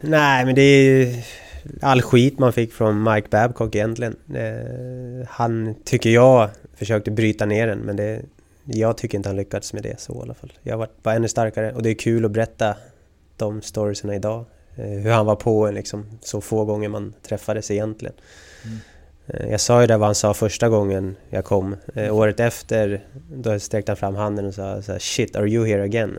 Nej, men det är all skit man fick från Mike Babcock egentligen. Eh, han, tycker jag, försökte bryta ner den, men det, jag tycker inte han lyckats med det så i alla fall. Jag var bara ännu starkare och det är kul att berätta de storiesarna idag. Eh, hur han var på en liksom, så få gånger man träffades egentligen. Mm. Eh, jag sa ju det vad han sa första gången jag kom. Året efter, då sträckte han fram handen och sa så här, Shit, are you here again?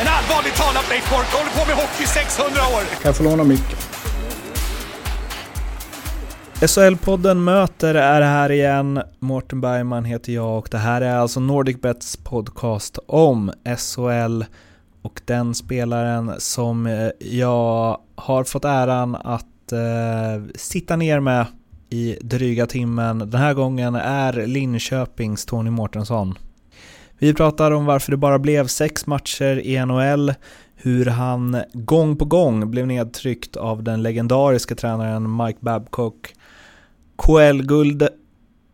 En allvarligt talat Leif Boork håller på med hockey 600 år! Kan jag få låna micken? SHL-podden Möter är här igen. Mårten Bergman heter jag och det här är alltså NordicBets podcast om SHL och den spelaren som eh, jag har fått äran att eh, sitta ner med i dryga timmen den här gången är Linköpings Tony Mårtensson. Vi pratar om varför det bara blev sex matcher i NHL, hur han gång på gång blev nedtryckt av den legendariska tränaren Mike Babcock KL-guld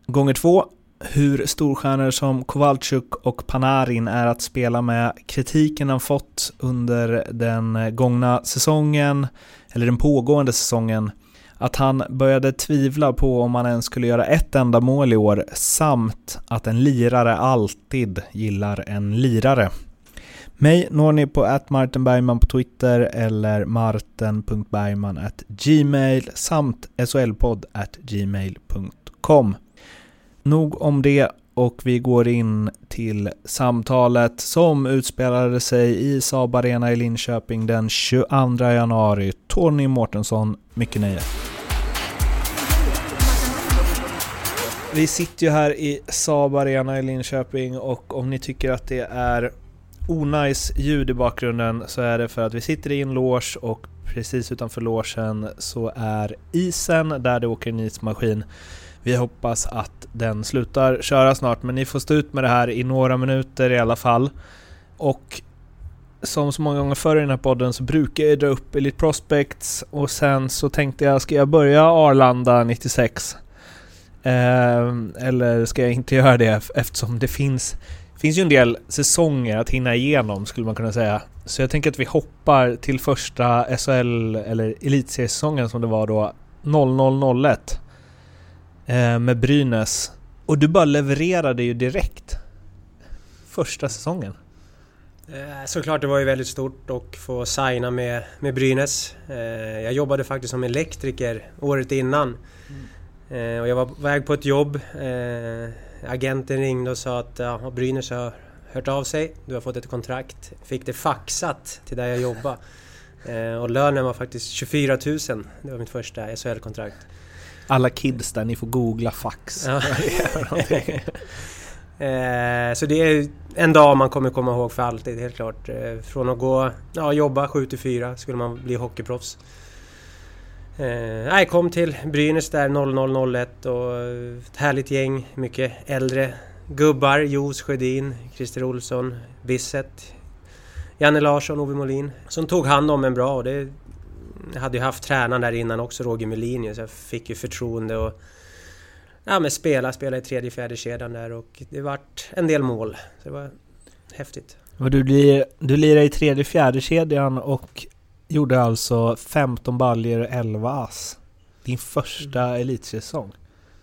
gånger två. Hur storstjärnor som Kowalczyk och Panarin är att spela med kritiken han fått under den gångna säsongen, eller den pågående säsongen, att han började tvivla på om han ens skulle göra ett enda mål i år, samt att en lirare alltid gillar en lirare. Mig når ni på atmartenbergman på Twitter eller marten.bergman gmail samt solpodd gmail.com. Nog om det och vi går in till samtalet som utspelade sig i Saab Arena i Linköping den 22 januari. Tony Mårtensson, mycket nöje. Vi sitter ju här i Saab Arena i Linköping och om ni tycker att det är onajs ljud i bakgrunden så är det för att vi sitter i en loge och precis utanför logen så är isen där det åker en ismaskin. Vi hoppas att den slutar köra snart men ni får stå ut med det här i några minuter i alla fall. Och som så många gånger förr i den här podden så brukar jag dra upp Elite Prospects och sen så tänkte jag, ska jag börja Arlanda 96? Eh, eller ska jag inte göra det eftersom det finns finns ju en del säsonger att hinna igenom skulle man kunna säga. Så jag tänker att vi hoppar till första SHL eller elitseriesäsongen som det var då 0001 med Brynäs. Och du bara levererade ju direkt första säsongen. Eh, såklart det var ju väldigt stort att få signa med, med Brynäs. Eh, jag jobbade faktiskt som elektriker året innan. Mm. Och jag var på väg på ett jobb agenten ringde och sa att ja, Brynäs har hört av sig, du har fått ett kontrakt. Fick det faxat till där jag jobbar. Eh, och lönen var faktiskt 24 000. Det var mitt första SHL-kontrakt. Alla kids där, ni får googla fax. Ja. eh, så det är en dag man kommer komma ihåg för alltid, helt klart. Eh, från att gå, ja, jobba 7 till 4 skulle man bli hockeyproffs. Eh, nej, kom till Brynäs där 0001 och ett härligt gäng. Mycket äldre gubbar. Jos Sjödin, Christer Olsson, Bisset, Janne Larsson, Ove Molin. Som tog hand om en bra och det... Jag hade ju haft tränaren där innan också, Roger Melin, så jag fick ju förtroende och... Ja men spela, spela i tredje, fjärde kedjan där och det vart en del mål. Så det var häftigt. Och du, du lirade i tredje, fjärde kedjan och gjorde alltså 15 baljer och 11 ass. Din första mm. elitsäsong.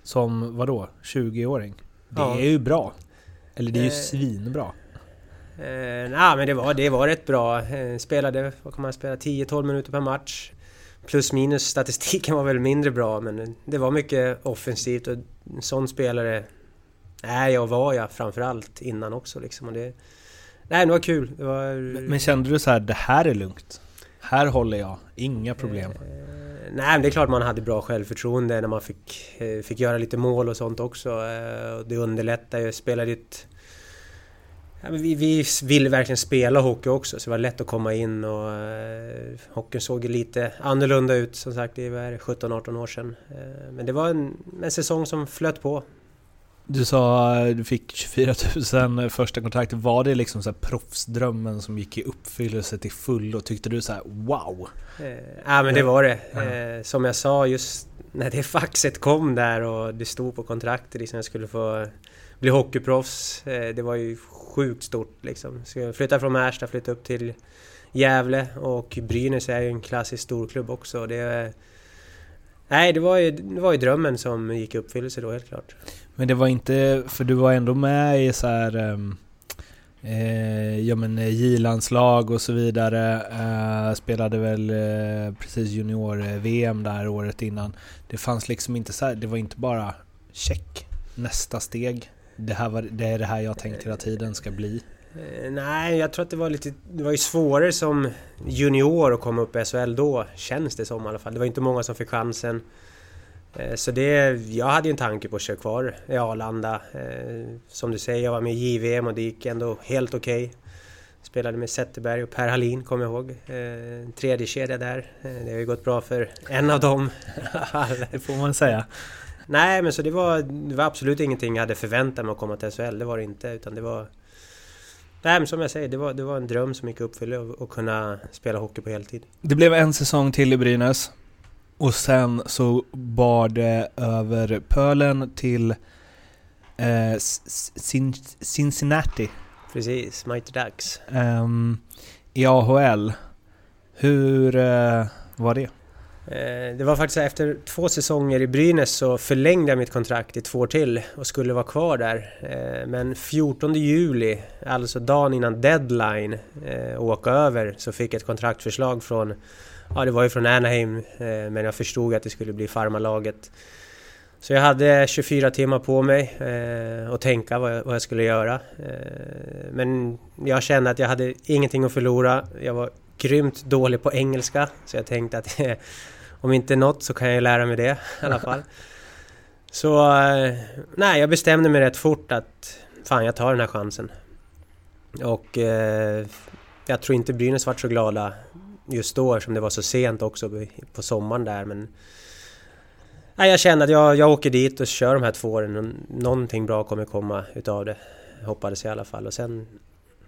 Som vadå? 20-åring? Det ja. är ju bra. Eller det är ju eh, svinbra. Eh, nej men det var, det var rätt bra. Eh, spelade, vad kan man spela, 10-12 minuter per match. Plus minus statistiken var väl mindre bra men det var mycket offensivt och en sån spelare är jag var jag framförallt innan också liksom. Och det, nej, det var kul. Det var... Men, men kände du så här, det här är lugnt? Här håller jag, inga problem. Eh, nej, men det är klart man hade bra självförtroende när man fick, eh, fick göra lite mål och sånt också. Eh, det underlättar ju. Spelade ett, Ja, vi, vi ville verkligen spela hockey också så det var lätt att komma in och eh, hockeyn såg ju lite annorlunda ut som sagt, det var 17-18 år sedan. Eh, men det var en, en säsong som flöt på. Du sa du fick 24 000 första kontraktet. Var det liksom så här proffsdrömmen som gick i uppfyllelse till fullo? Tyckte du så här wow? Eh, ja men det var det. Eh, som jag sa just när det faxet kom där och det stod på kontraktet liksom jag skulle få bli hockeyproffs. Eh, det var ju sjukt stort liksom. Så jag flyttade från Märsta, flyttade upp till Gävle och Brynäs är ju en klassisk storklubb också. Det, nej, det var, ju, det var ju drömmen som gick i uppfyllelse då helt klart. Men det var inte, för du var ändå med i så här ehm, eh, ja men eh, J-landslag och så vidare. Eh, spelade väl eh, precis junior-VM där året innan. Det fanns liksom inte så här, det var inte bara check, nästa steg. Det, här var, det är det här jag tänkt hela tiden ska bli. Eh, nej, jag tror att det var lite... Det var ju svårare som junior att komma upp i SHL då, känns det som i alla fall. Det var inte många som fick chansen. Eh, så det... Jag hade ju en tanke på att köra kvar i Arlanda. Eh, som du säger, jag var med i JVM och det gick ändå helt okej. Okay. Spelade med Zetterberg och Per Hallin, kommer jag ihåg. Tredje kedja där. Det har ju gått bra för en av dem. det får man säga. Nej, men så det var, det var absolut ingenting jag hade förväntat mig att komma till SHL. Det var det inte, utan det var... Nej, men som jag säger, det var, det var en dröm som gick uppfylla att kunna spela hockey på heltid. Det blev en säsong till i Brynäs. Och sen så bar det över pölen till eh, Cincinnati. Precis, Mighty Ducks. Um, I AHL. Hur uh, var det? Eh, det var faktiskt efter två säsonger i Brynäs så förlängde jag mitt kontrakt i två år till och skulle vara kvar där. Eh, men 14 juli, alltså dagen innan deadline, eh, åka över så fick jag ett kontraktförslag från, ja det var ju från Anaheim, men jag förstod att det skulle bli farmalaget. Så jag hade 24 timmar på mig eh, att tänka vad jag, vad jag skulle göra. Eh, men jag kände att jag hade ingenting att förlora. Jag var grymt dålig på engelska så jag tänkte att om inte något så kan jag lära mig det i alla fall. Så eh, nej, jag bestämde mig rätt fort att fan, jag tar den här chansen. Och eh, jag tror inte Brynäs vart så glada just då eftersom det var så sent också på sommaren där men Nej, jag kände att jag, jag åker dit och kör de här två åren och någonting bra kommer komma utav det. Hoppades jag i alla fall och sen...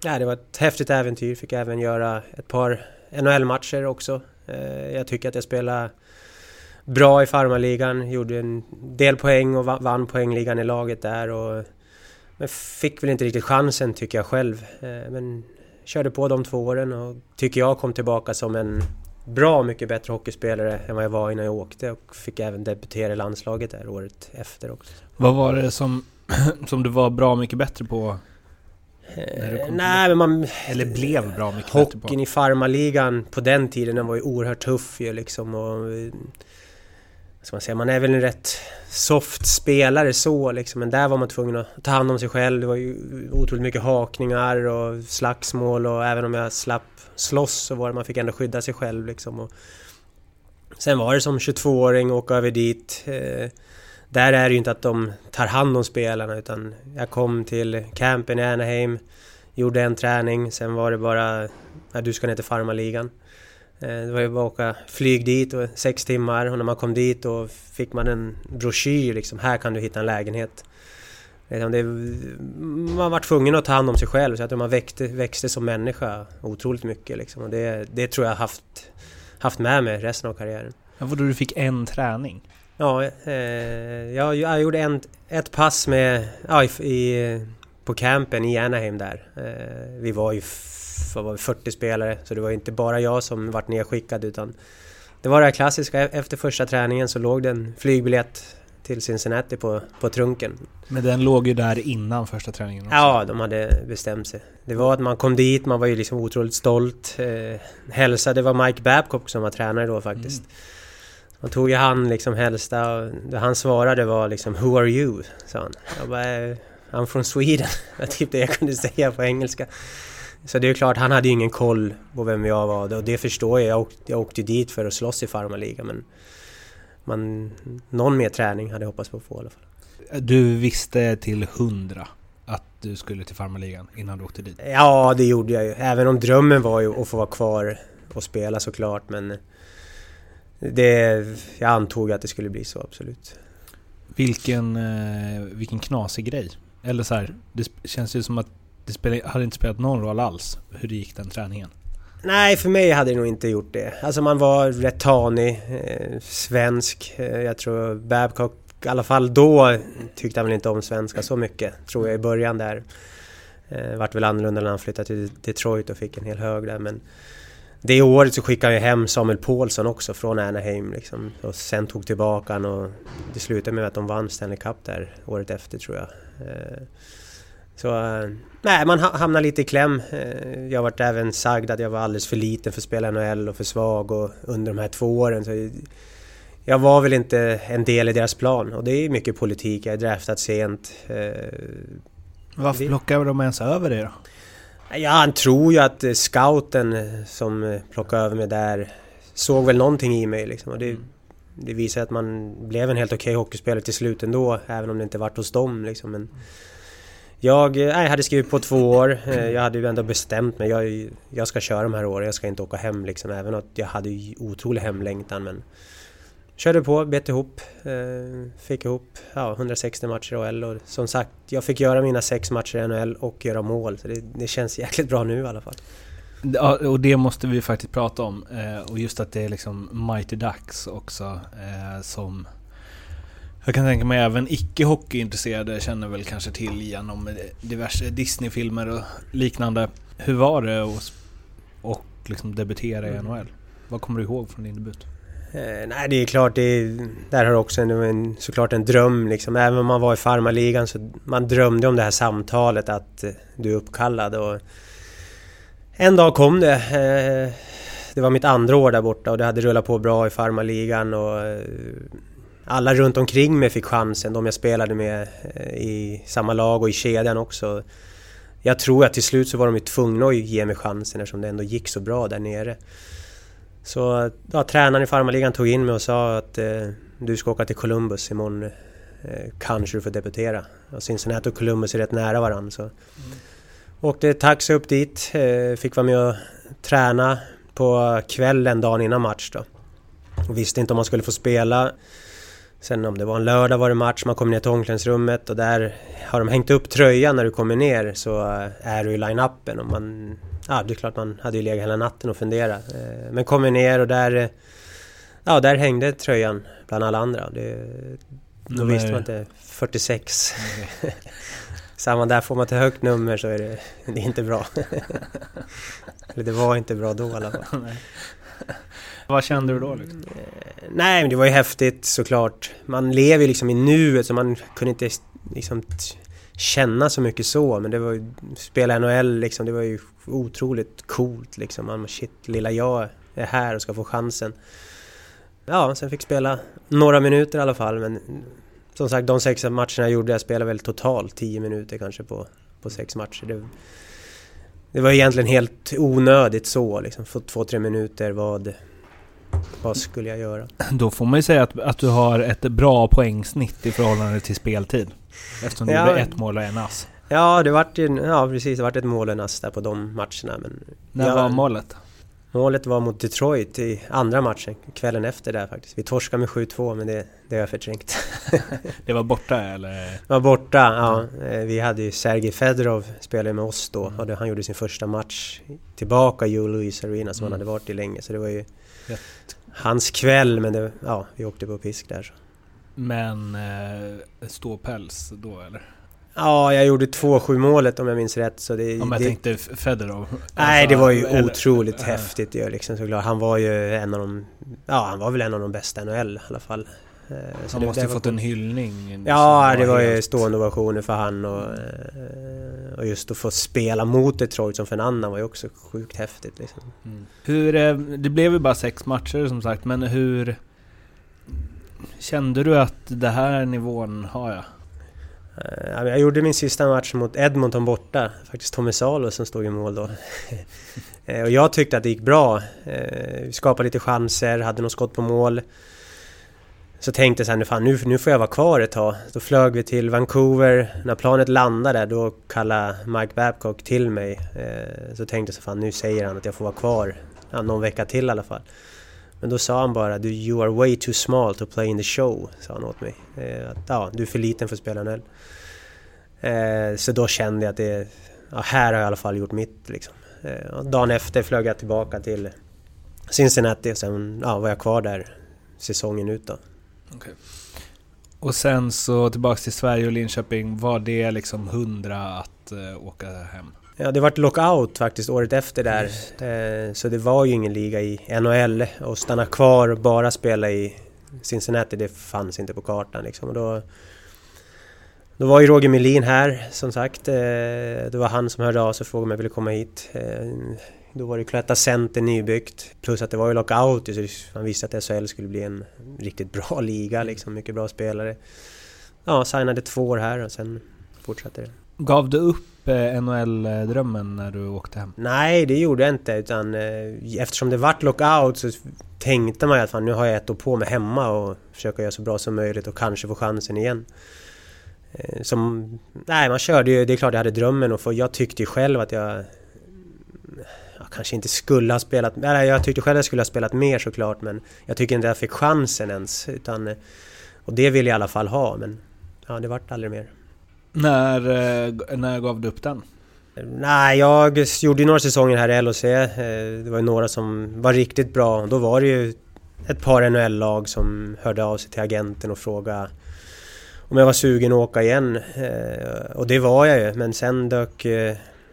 Ja, det var ett häftigt äventyr. Fick även göra ett par NHL-matcher också. Eh, jag tycker att jag spelade bra i farmarligan, gjorde en del poäng och vann poängligan i laget där. Och, men fick väl inte riktigt chansen tycker jag själv. Eh, men körde på de två åren och tycker jag kom tillbaka som en bra mycket bättre hockeyspelare än vad jag var innan jag åkte och fick även debutera i landslaget där året efter också. Vad var det som, som du var bra mycket bättre på? Eh, nej men man... Eller blev bra mycket bättre på? Hockeyn i farmarligan på den tiden den var ju oerhört tuff ju liksom och ska man säga, man är väl en rätt soft spelare så liksom, men där var man tvungen att ta hand om sig själv. Det var ju otroligt mycket hakningar och slagsmål och även om jag slapp slåss så var det, man fick ändå skydda sig själv liksom. Och sen var det som 22-åring åka över dit. Eh, där är det ju inte att de tar hand om spelarna utan jag kom till campen i Anaheim, gjorde en träning, sen var det bara, ja, du ska ner till farmarligan. Eh, det var ju bara att åka flyg dit och sex timmar och när man kom dit då fick man en broschyr liksom. Här kan du hitta en lägenhet. Liksom, det, man var tvungen att ta hand om sig själv så att man växte, växte som människa otroligt mycket liksom. Och det, det tror jag haft, haft med mig resten av karriären. Ja, vadå, du fick en träning? Ja, eh, jag, jag gjorde en, ett pass med, ja, i, på campen i Anaheim där. Eh, vi var ju vad var 40 spelare, så det var inte bara jag som vart nedskickad utan det var det här klassiska, efter första träningen så låg det en flygbiljett till Cincinnati på, på trunken. Men den låg ju där innan första träningen också. Ja, de hade bestämt sig. Det var att man kom dit, man var ju liksom otroligt stolt. Eh, hälsade, det var Mike Babcock som var tränare då faktiskt. Mm. Man tog ju han liksom hälsa och det han svarade var liksom Who are you? Sa han. Jag bara, eh, I'm from Sweden. Det var typ det jag kunde säga på engelska. Så det är klart, han hade ju ingen koll på vem jag var och det förstår jag. Jag åkte, jag åkte dit för att slåss i farmarligan men man, någon mer träning hade jag hoppats på att få i alla fall. Du visste till hundra att du skulle till farmarligan innan du åkte dit? Ja, det gjorde jag ju. Även om drömmen var ju att få vara kvar och spela såklart. Men det, jag antog att det skulle bli så, absolut. Vilken, eh, vilken knasig grej. Eller så här, det känns ju som att det spelade, hade inte spelat någon roll alls hur det gick den träningen. Nej, för mig hade det nog inte gjort det. Alltså man var rätt tanig, eh, svensk. Eh, jag tror Babcock, i alla fall då, tyckte han väl inte om svenska så mycket. Tror jag i början där. Eh, vart väl annorlunda när han flyttade till Detroit och fick en hel hög där. Men det året så skickade jag hem Samuel Paulsson också från Anaheim liksom. Och sen tog tillbaka han och det slutade med att de vann Stanley Cup där året efter tror jag. Eh, så nej, man hamnar lite i kläm. Eh, jag varit även sagd att jag var alldeles för liten för att spela NHL och för svag och under de här två åren så jag var väl inte en del i deras plan och det är mycket politik. Jag är draftad sent. Eh, Varför plockade de ens över det då? Ja, han tror ju att scouten som plockade över mig där såg väl någonting i mig liksom. Och det, det visar att man blev en helt okej okay hockeyspelare till slut ändå, även om det inte vart hos dem liksom. Men jag, nej, hade skrivit på två år. Eh, jag hade ju ändå bestämt mig. Jag, jag ska köra de här åren, jag ska inte åka hem liksom. Även att jag hade ju otrolig hemlängtan men... Körde på, bet ihop. Eh, fick ihop ja, 160 matcher i OL och som sagt, jag fick göra mina sex matcher i NHL och göra mål. Så det, det känns jäkligt bra nu i alla fall. Ja, och det måste vi faktiskt prata om. Eh, och just att det är liksom Mighty Ducks också som jag kan tänka mig även icke hockeyintresserade känner väl kanske till genom diverse Disney-filmer och liknande. Hur var det att och liksom debutera i mm. NHL? Vad kommer du ihåg från din debut? Eh, nej, det är klart, det är, där har också en, en, såklart en dröm liksom. Även om man var i farmarligan så man drömde om det här samtalet att eh, du är uppkallad och en dag kom det. Eh, det var mitt andra år där borta och det hade rullat på bra i farmarligan och eh, alla runt omkring mig fick chansen, de jag spelade med eh, i samma lag och i kedjan också. Jag tror att till slut så var de ju tvungna att ge mig chansen eftersom det ändå gick så bra där nere. Så ja, tränaren i farmarligan tog in mig och sa att eh, du ska åka till Columbus imorgon. Eh, kanske du får debutera. Och Cincinnati och Columbus är rätt nära varandra. Så. Mm. Åkte taxi upp dit, eh, fick vara med och träna på kvällen dagen innan match då. Och visste inte om man skulle få spela. Sen om det var en lördag var det match, man kom ner till omklädningsrummet och där har de hängt upp tröjan när du kommer ner så är du i line-upen och man... Ja, det är klart man hade ju legat hela natten och funderat. Eh, men kommer ner och där... Ja, där hängde tröjan bland alla andra. Det, då mm. visste man inte. 46. Mm. Samma där, får man till högt nummer så är det, det är inte bra. Eller det var inte bra då i alla fall. Vad kände du då? Liksom? Nej, men det var ju häftigt såklart. Man lever ju liksom i nuet så man kunde inte liksom känna så mycket så. Men det var ju... Spela NHL liksom, det var ju otroligt coolt liksom. Man, shit, lilla jag är här och ska få chansen. Ja, sen fick spela några minuter i alla fall. Men som sagt, de sex matcherna jag gjorde, jag spelade väl totalt tio minuter kanske på, på sex matcher. Det, det var egentligen helt onödigt så liksom. Få två, tre minuter vad vad skulle jag göra? Då får man ju säga att, att du har ett bra poängsnitt i förhållande till speltid. Eftersom du ja. gjorde ett mål och en ass. Ja, det vart ju, ja precis, det vart ett mål och en ass där på de matcherna. Men När jag, var målet? Målet var mot Detroit i andra matchen, kvällen efter där faktiskt. Vi torskade med 7-2 men det, det har jag förträngt. det var borta eller? Det var borta, ja. Mm. Vi hade ju Sergej Fedorov spelade med oss då och han gjorde sin första match tillbaka i Louis Arena som mm. han hade varit i länge. Så det var ju Rätt. hans kväll men det, ja, vi åkte på pisk där. Så. Men eh, ståpäls då eller? Ja, jag gjorde 2-7 målet om jag minns rätt. Så det, om jag det, tänkte Fedorov? Nej, det var ju eller, otroligt eller, häftigt ju liksom såklart. Han var ju en av de... Ja, han var väl en av de bästa i NHL i alla fall. Eh, så han det, måste ju fått en hyllning. Ja, det var ju stående ovationer för han och, eh, och just att få spela mot Detroit som för en annan var ju också sjukt häftigt. Liksom. Mm. Hur, eh, det blev ju bara sex matcher som sagt, men hur... Kände du att det här nivån har jag? Eh, jag gjorde min sista match mot Edmonton borta. Faktiskt Tommy Salo som stod i mål då. Eh, och jag tyckte att det gick bra. Eh, vi skapade lite chanser, hade något skott på mål. så tänkte jag så här, nu, fan, nu, nu får jag vara kvar ett tag. Då flög vi till Vancouver. När planet landade då kallade Mike Babcock till mig. Så tänkte jag så fan, nu säger han att jag får vara kvar ja, någon vecka till i alla fall. Men då sa han bara du, “You are way too small to play in the show”, sa han åt mig. Eh, att, ja, du är för liten för att spela NHL. Eh, så då kände jag att det, ja, här har jag i alla fall gjort mitt. Liksom. Eh, dagen efter flög jag tillbaka till Cincinnati och sen ja, var jag kvar där säsongen ut då. Okay. Och sen så tillbaks till Sverige och Linköping. Var det liksom hundra att uh, åka hem? Ja, det vart lockout faktiskt året efter där. Eh, så det var ju ingen liga i NHL. Och stanna kvar och bara spela i Cincinnati, det fanns inte på kartan liksom. Och då, då var ju Roger Melin här, som sagt. Eh, det var han som hörde av sig och frågade om jag ville komma hit. Eh, då var det Cloetta Center nybyggt. Plus att det var ju lockout, så man visste att SHL skulle bli en riktigt bra liga liksom. Mycket bra spelare. Ja, signade två år här och sen fortsatte det. Gav du upp eh, NHL-drömmen när du åkte hem? Nej, det gjorde jag inte. Utan, eh, eftersom det vart lockout så tänkte man ju att fan, nu har jag ett år på mig hemma och försöka göra så bra som möjligt och kanske få chansen igen. Eh, som, nej, man körde ju... Det är klart jag hade drömmen och för jag tyckte ju själv att jag... Jag kanske inte skulle ha spelat... Eller jag tyckte själv att jag skulle ha spelat mer såklart men jag tycker inte jag fick chansen ens. Utan, och det vill jag i alla fall ha men ja, det vart aldrig mer. När, eh, när gav du upp den? Nej, jag gjorde ju några säsonger här i LHC. Eh, det var ju några som var riktigt bra. Då var det ju ett par NHL-lag som hörde av sig till agenten och frågade om jag var sugen att åka igen. Eh, och det var jag ju, men sen dök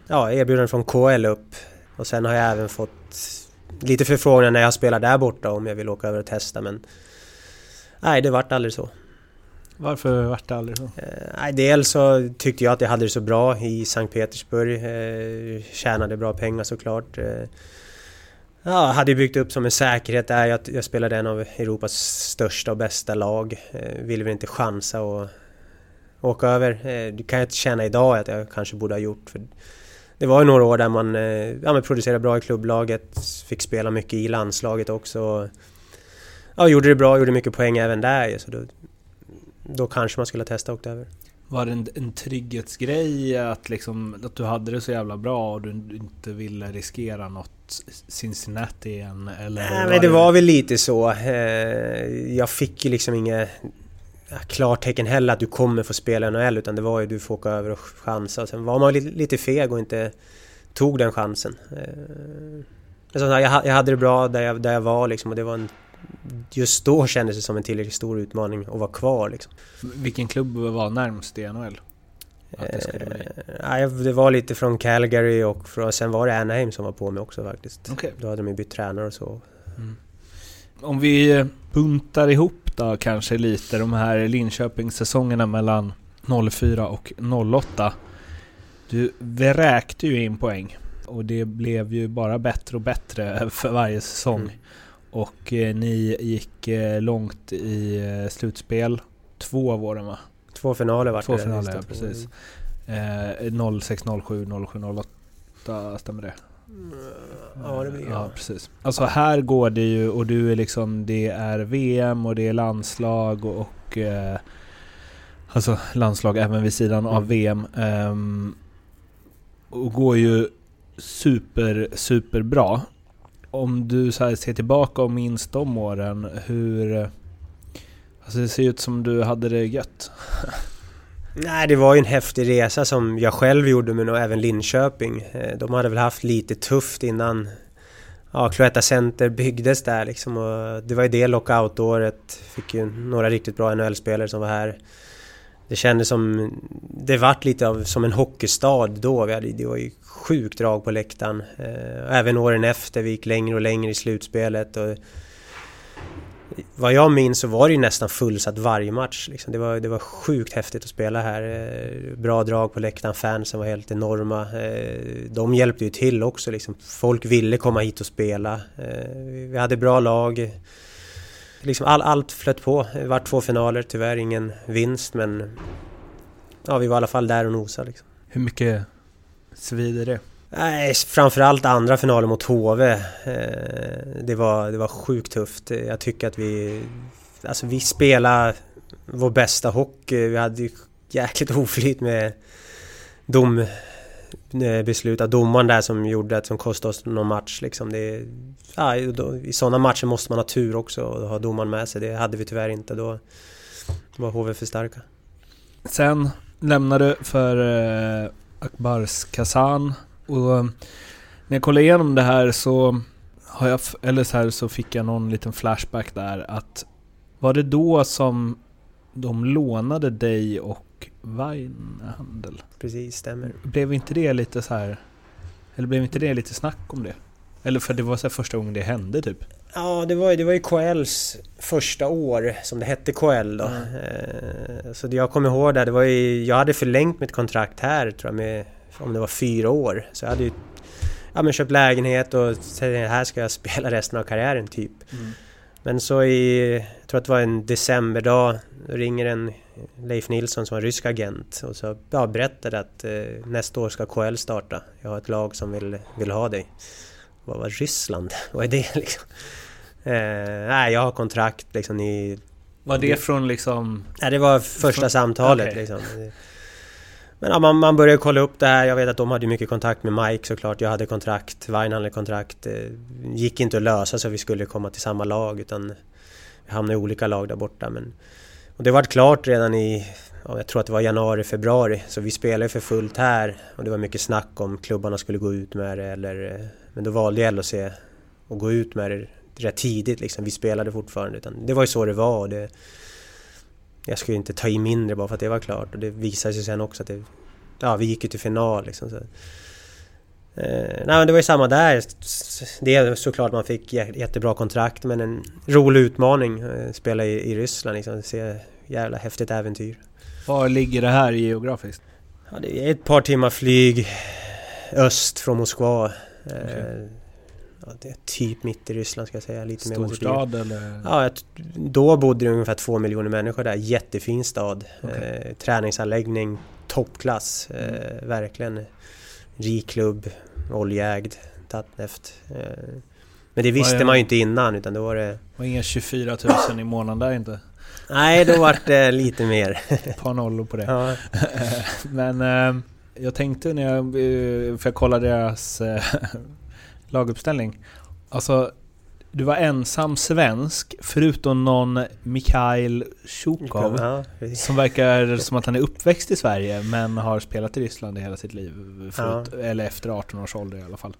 ja, erbjudanden från KL upp. Och sen har jag även fått lite förfrågningar när jag spelar där borta om jag vill åka över och testa, men nej, det vart aldrig så. Varför vart det aldrig så? Eh, dels så tyckte jag att jag hade det så bra i Sankt Petersburg. Eh, tjänade bra pengar såklart. Eh, ja, hade byggt upp som en säkerhet där. Jag, jag spelade en av Europas största och bästa lag. Eh, ville väl inte chansa och åka över. Eh, det kan jag inte känna idag att jag kanske borde ha gjort. För det var ju några år där man, eh, ja, man producerade bra i klubblaget, fick spela mycket i landslaget också. Ja, gjorde det bra, gjorde mycket poäng även där. Så då, då kanske man skulle testa åkt över. Var det en, en trygghetsgrej att, liksom, att du hade det så jävla bra och du inte ville riskera något Cincinnati igen? Eller Nej, men det var väl lite så. Eh, jag fick ju liksom inget klartecken heller att du kommer få spela i NHL utan det var ju du får åka över och chansa. Sen var man lite feg och inte tog den chansen. Eh, jag hade det bra där jag, där jag var liksom och det var en just då kändes det som en tillräckligt stor utmaning att vara kvar. Liksom. Vilken klubb var närmst i NHL? Eh, det var lite från Calgary och från, sen var det Anaheim som var på mig också faktiskt. Okay. Då hade de ju bytt tränare och så. Mm. Om vi buntar ihop då kanske lite de här Linköpingssäsongerna mellan 04 och 08. Du vräkte ju in poäng och det blev ju bara bättre och bättre för varje säsong. Mm. Och eh, ni gick eh, långt i eh, slutspel. Två av åren va? Två finaler vart Två finaler, ja, precis. Eh, 06, 07, 07, 08, stämmer det? Ja, det blir Ja, precis. Alltså här går det ju och du är liksom, det är VM och det är landslag och, och eh, alltså landslag även vid sidan mm. av VM. Um, ehm, och går ju super, super bra om du så ser tillbaka och minns de åren, hur... Alltså det ser ut som du hade det gött. Nej, det var ju en häftig resa som jag själv gjorde men även Linköping. Eh, de hade väl haft lite tufft innan ja, Cloetta Center byggdes där liksom. Och det var ju det lockout-året. Fick ju några riktigt bra NHL-spelare som var här. Det kändes som... Det vart lite av som en hockeystad då. Vi hade, det var ju sjukt drag på läktaren. Eh, även åren efter, vi gick längre och längre i slutspelet. Och vad jag minns så var det ju nästan fullsatt varje match. Liksom. Det, var, det var sjukt häftigt att spela här. Eh, bra drag på läktaren, fansen var helt enorma. Eh, de hjälpte ju till också. Liksom. Folk ville komma hit och spela. Eh, vi hade bra lag liksom all, allt flöt på. Det var två finaler, tyvärr ingen vinst men... Ja, vi var i alla fall där och nosade liksom. Hur mycket svider det? Nej, framförallt andra finalen mot HV. Eh, det var, det var sjukt tufft. Jag tycker att vi... alltså vi spelade vår bästa hockey. Vi hade jäkligt oflyt med dom Eh, beslut av domaren där som gjorde att som kostade oss någon match liksom. Det, ja, då, I sådana matcher måste man ha tur också och ha domaren med sig. Det hade vi tyvärr inte. Då var HV för starka. Sen lämnade du för eh, Akbars Kazan och eh, när jag kollade igenom det här så har jag, eller så här så fick jag någon liten flashback där att var det då som de lånade dig och Weinhandel? Precis, stämmer. Blev inte det lite så här eller blev inte det lite snack om det? Eller för det var så första gången det hände typ? Ja, det var, ju, det var ju KLs första år som det hette KL då. Mm. Så det jag kommer ihåg där, det var ju... Jag hade förlängt mitt kontrakt här tror jag med... Om det var fyra år. Så jag hade ju ja, men köpt lägenhet och här ska jag spela resten av karriären typ. Mm. Men så i, jag tror att det var en decemberdag, ringer en Leif Nilsson som var rysk agent och så ja, berättade att eh, nästa år ska KL starta. Jag har ett lag som vill, vill ha dig. Vad var Ryssland? Vad är det liksom? Eh, nej, jag har kontrakt liksom i... Var det från liksom... Nej, det var första från, samtalet okay. liksom. Men ja, man, man började kolla upp det här. Jag vet att de hade mycket kontakt med Mike såklart. Jag hade kontrakt, Wein hade kontrakt. Det gick inte att lösa så vi skulle komma till samma lag utan vi hamnade i olika lag där borta. Men, och det var klart redan i, ja, jag tror att det var januari, februari. Så vi spelade för fullt här och det var mycket snack om klubbarna skulle gå ut med det eller... Eh, men då valde LHC att gå ut med det rätt tidigt liksom. Vi spelade fortfarande. Utan det var ju så det var. Och det, jag skulle inte ta i mindre bara för att det var klart. Och det visade sig sen också att det, ja, vi gick ju till final liksom. Så. Eh, nej men det var ju samma där. Det är såklart man fick jättebra kontrakt men en rolig utmaning. Eh, spela i, i Ryssland liksom. Se jävla häftigt äventyr. Var ligger det här geografiskt? Ja, det är ett par timmar flyg öst från Moskva. Okay. Eh, ja, det är typ mitt i Ryssland ska jag säga. Lite Storstad mer eller? Ja, då bodde det ungefär två miljoner människor där. Jättefin stad. Okay. Eh, träningsanläggning, toppklass. Eh, mm. verkligen. Rik klubb, oljeägd, Tatneft. Eh, men det visste man ju inte innan utan då var det... var inga 24 000 i månaden där inte? Nej, då var det lite mer. Ett par nollor på det. Ja. Men eh, jag tänkte när jag... Eh, för jag kollade deras eh, laguppställning. Alltså, du var ensam svensk förutom någon Mikhail Tjukov ja, som verkar som att han är uppväxt i Sverige men har spelat i Ryssland i hela sitt liv. Förut, ja. Eller efter 18 års ålder i alla fall.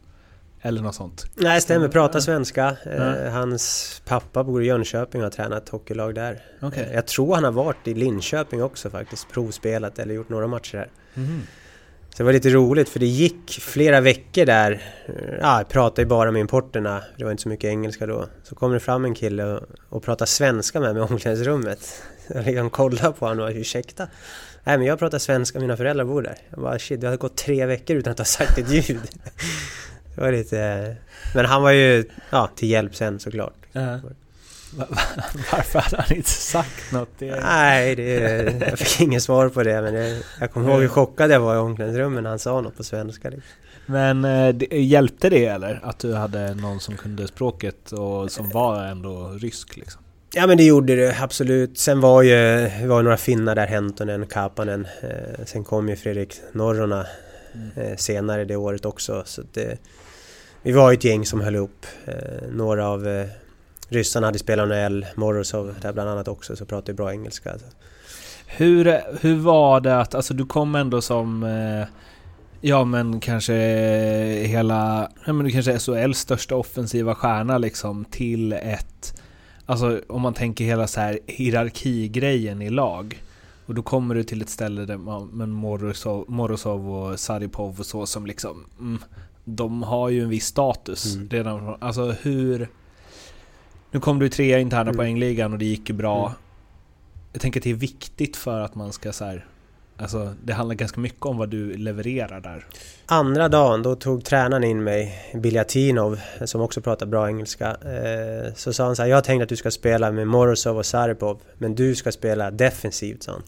Eller något sånt. Nej, stämmer. Pratar svenska. Ja. Hans pappa bor i Jönköping och har tränat hockeylag där. Okay. Jag tror han har varit i Linköping också faktiskt. Provspelat eller gjort några matcher där. Mm. Så det var lite roligt för det gick flera veckor där. Ja, jag pratade ju bara med importerna. Det var inte så mycket engelska då. Så kom det fram en kille och, och pratade svenska med mig i omklädningsrummet. Jag liksom kollade på honom och ursäkta? Nej men jag pratar svenska, mina föräldrar bor där. Jag bara shit, det hade gått tre veckor utan att ha sagt ett ljud. Det var lite... Men han var ju ja, till hjälp sen såklart. Uh -huh. Varför hade han inte sagt något? Det... Nej, det, jag fick inget svar på det. Men det, jag kommer ihåg hur chockad jag var i omklädningsrummet när han sa något på svenska. Liksom. Men eh, det, hjälpte det eller? Att du hade någon som kunde språket och som var ändå rysk liksom? Ja men det gjorde det absolut. Sen var ju var några finnar där, Hentonen, Kapanen. Eh, sen kom ju Fredrik Norrona mm. eh, senare det året också. Så det, vi var ett gäng som höll upp. Några av ryssarna hade spelat NHL, Morozov där bland annat också, så pratade bra engelska. Alltså. Hur, hur var det att, alltså du kom ändå som eh, Ja men kanske hela, ja men kanske SHLs största offensiva stjärna liksom till ett Alltså om man tänker hela så här hierarkigrejen i lag Och då kommer du till ett ställe där man, men Morozov, Morozov och Saripov och så som liksom mm, De har ju en viss status mm. redan Alltså hur nu kom du trea i interna mm. poängligan och det gick ju bra. Mm. Jag tänker att det är viktigt för att man ska så här, Alltså det handlar ganska mycket om vad du levererar där. Andra dagen då tog tränaren in mig, Biljatinov, som också pratar bra engelska. Eh, så sa han så här, jag tänkte att du ska spela med Morozov och Saripov, men du ska spela defensivt, sa han.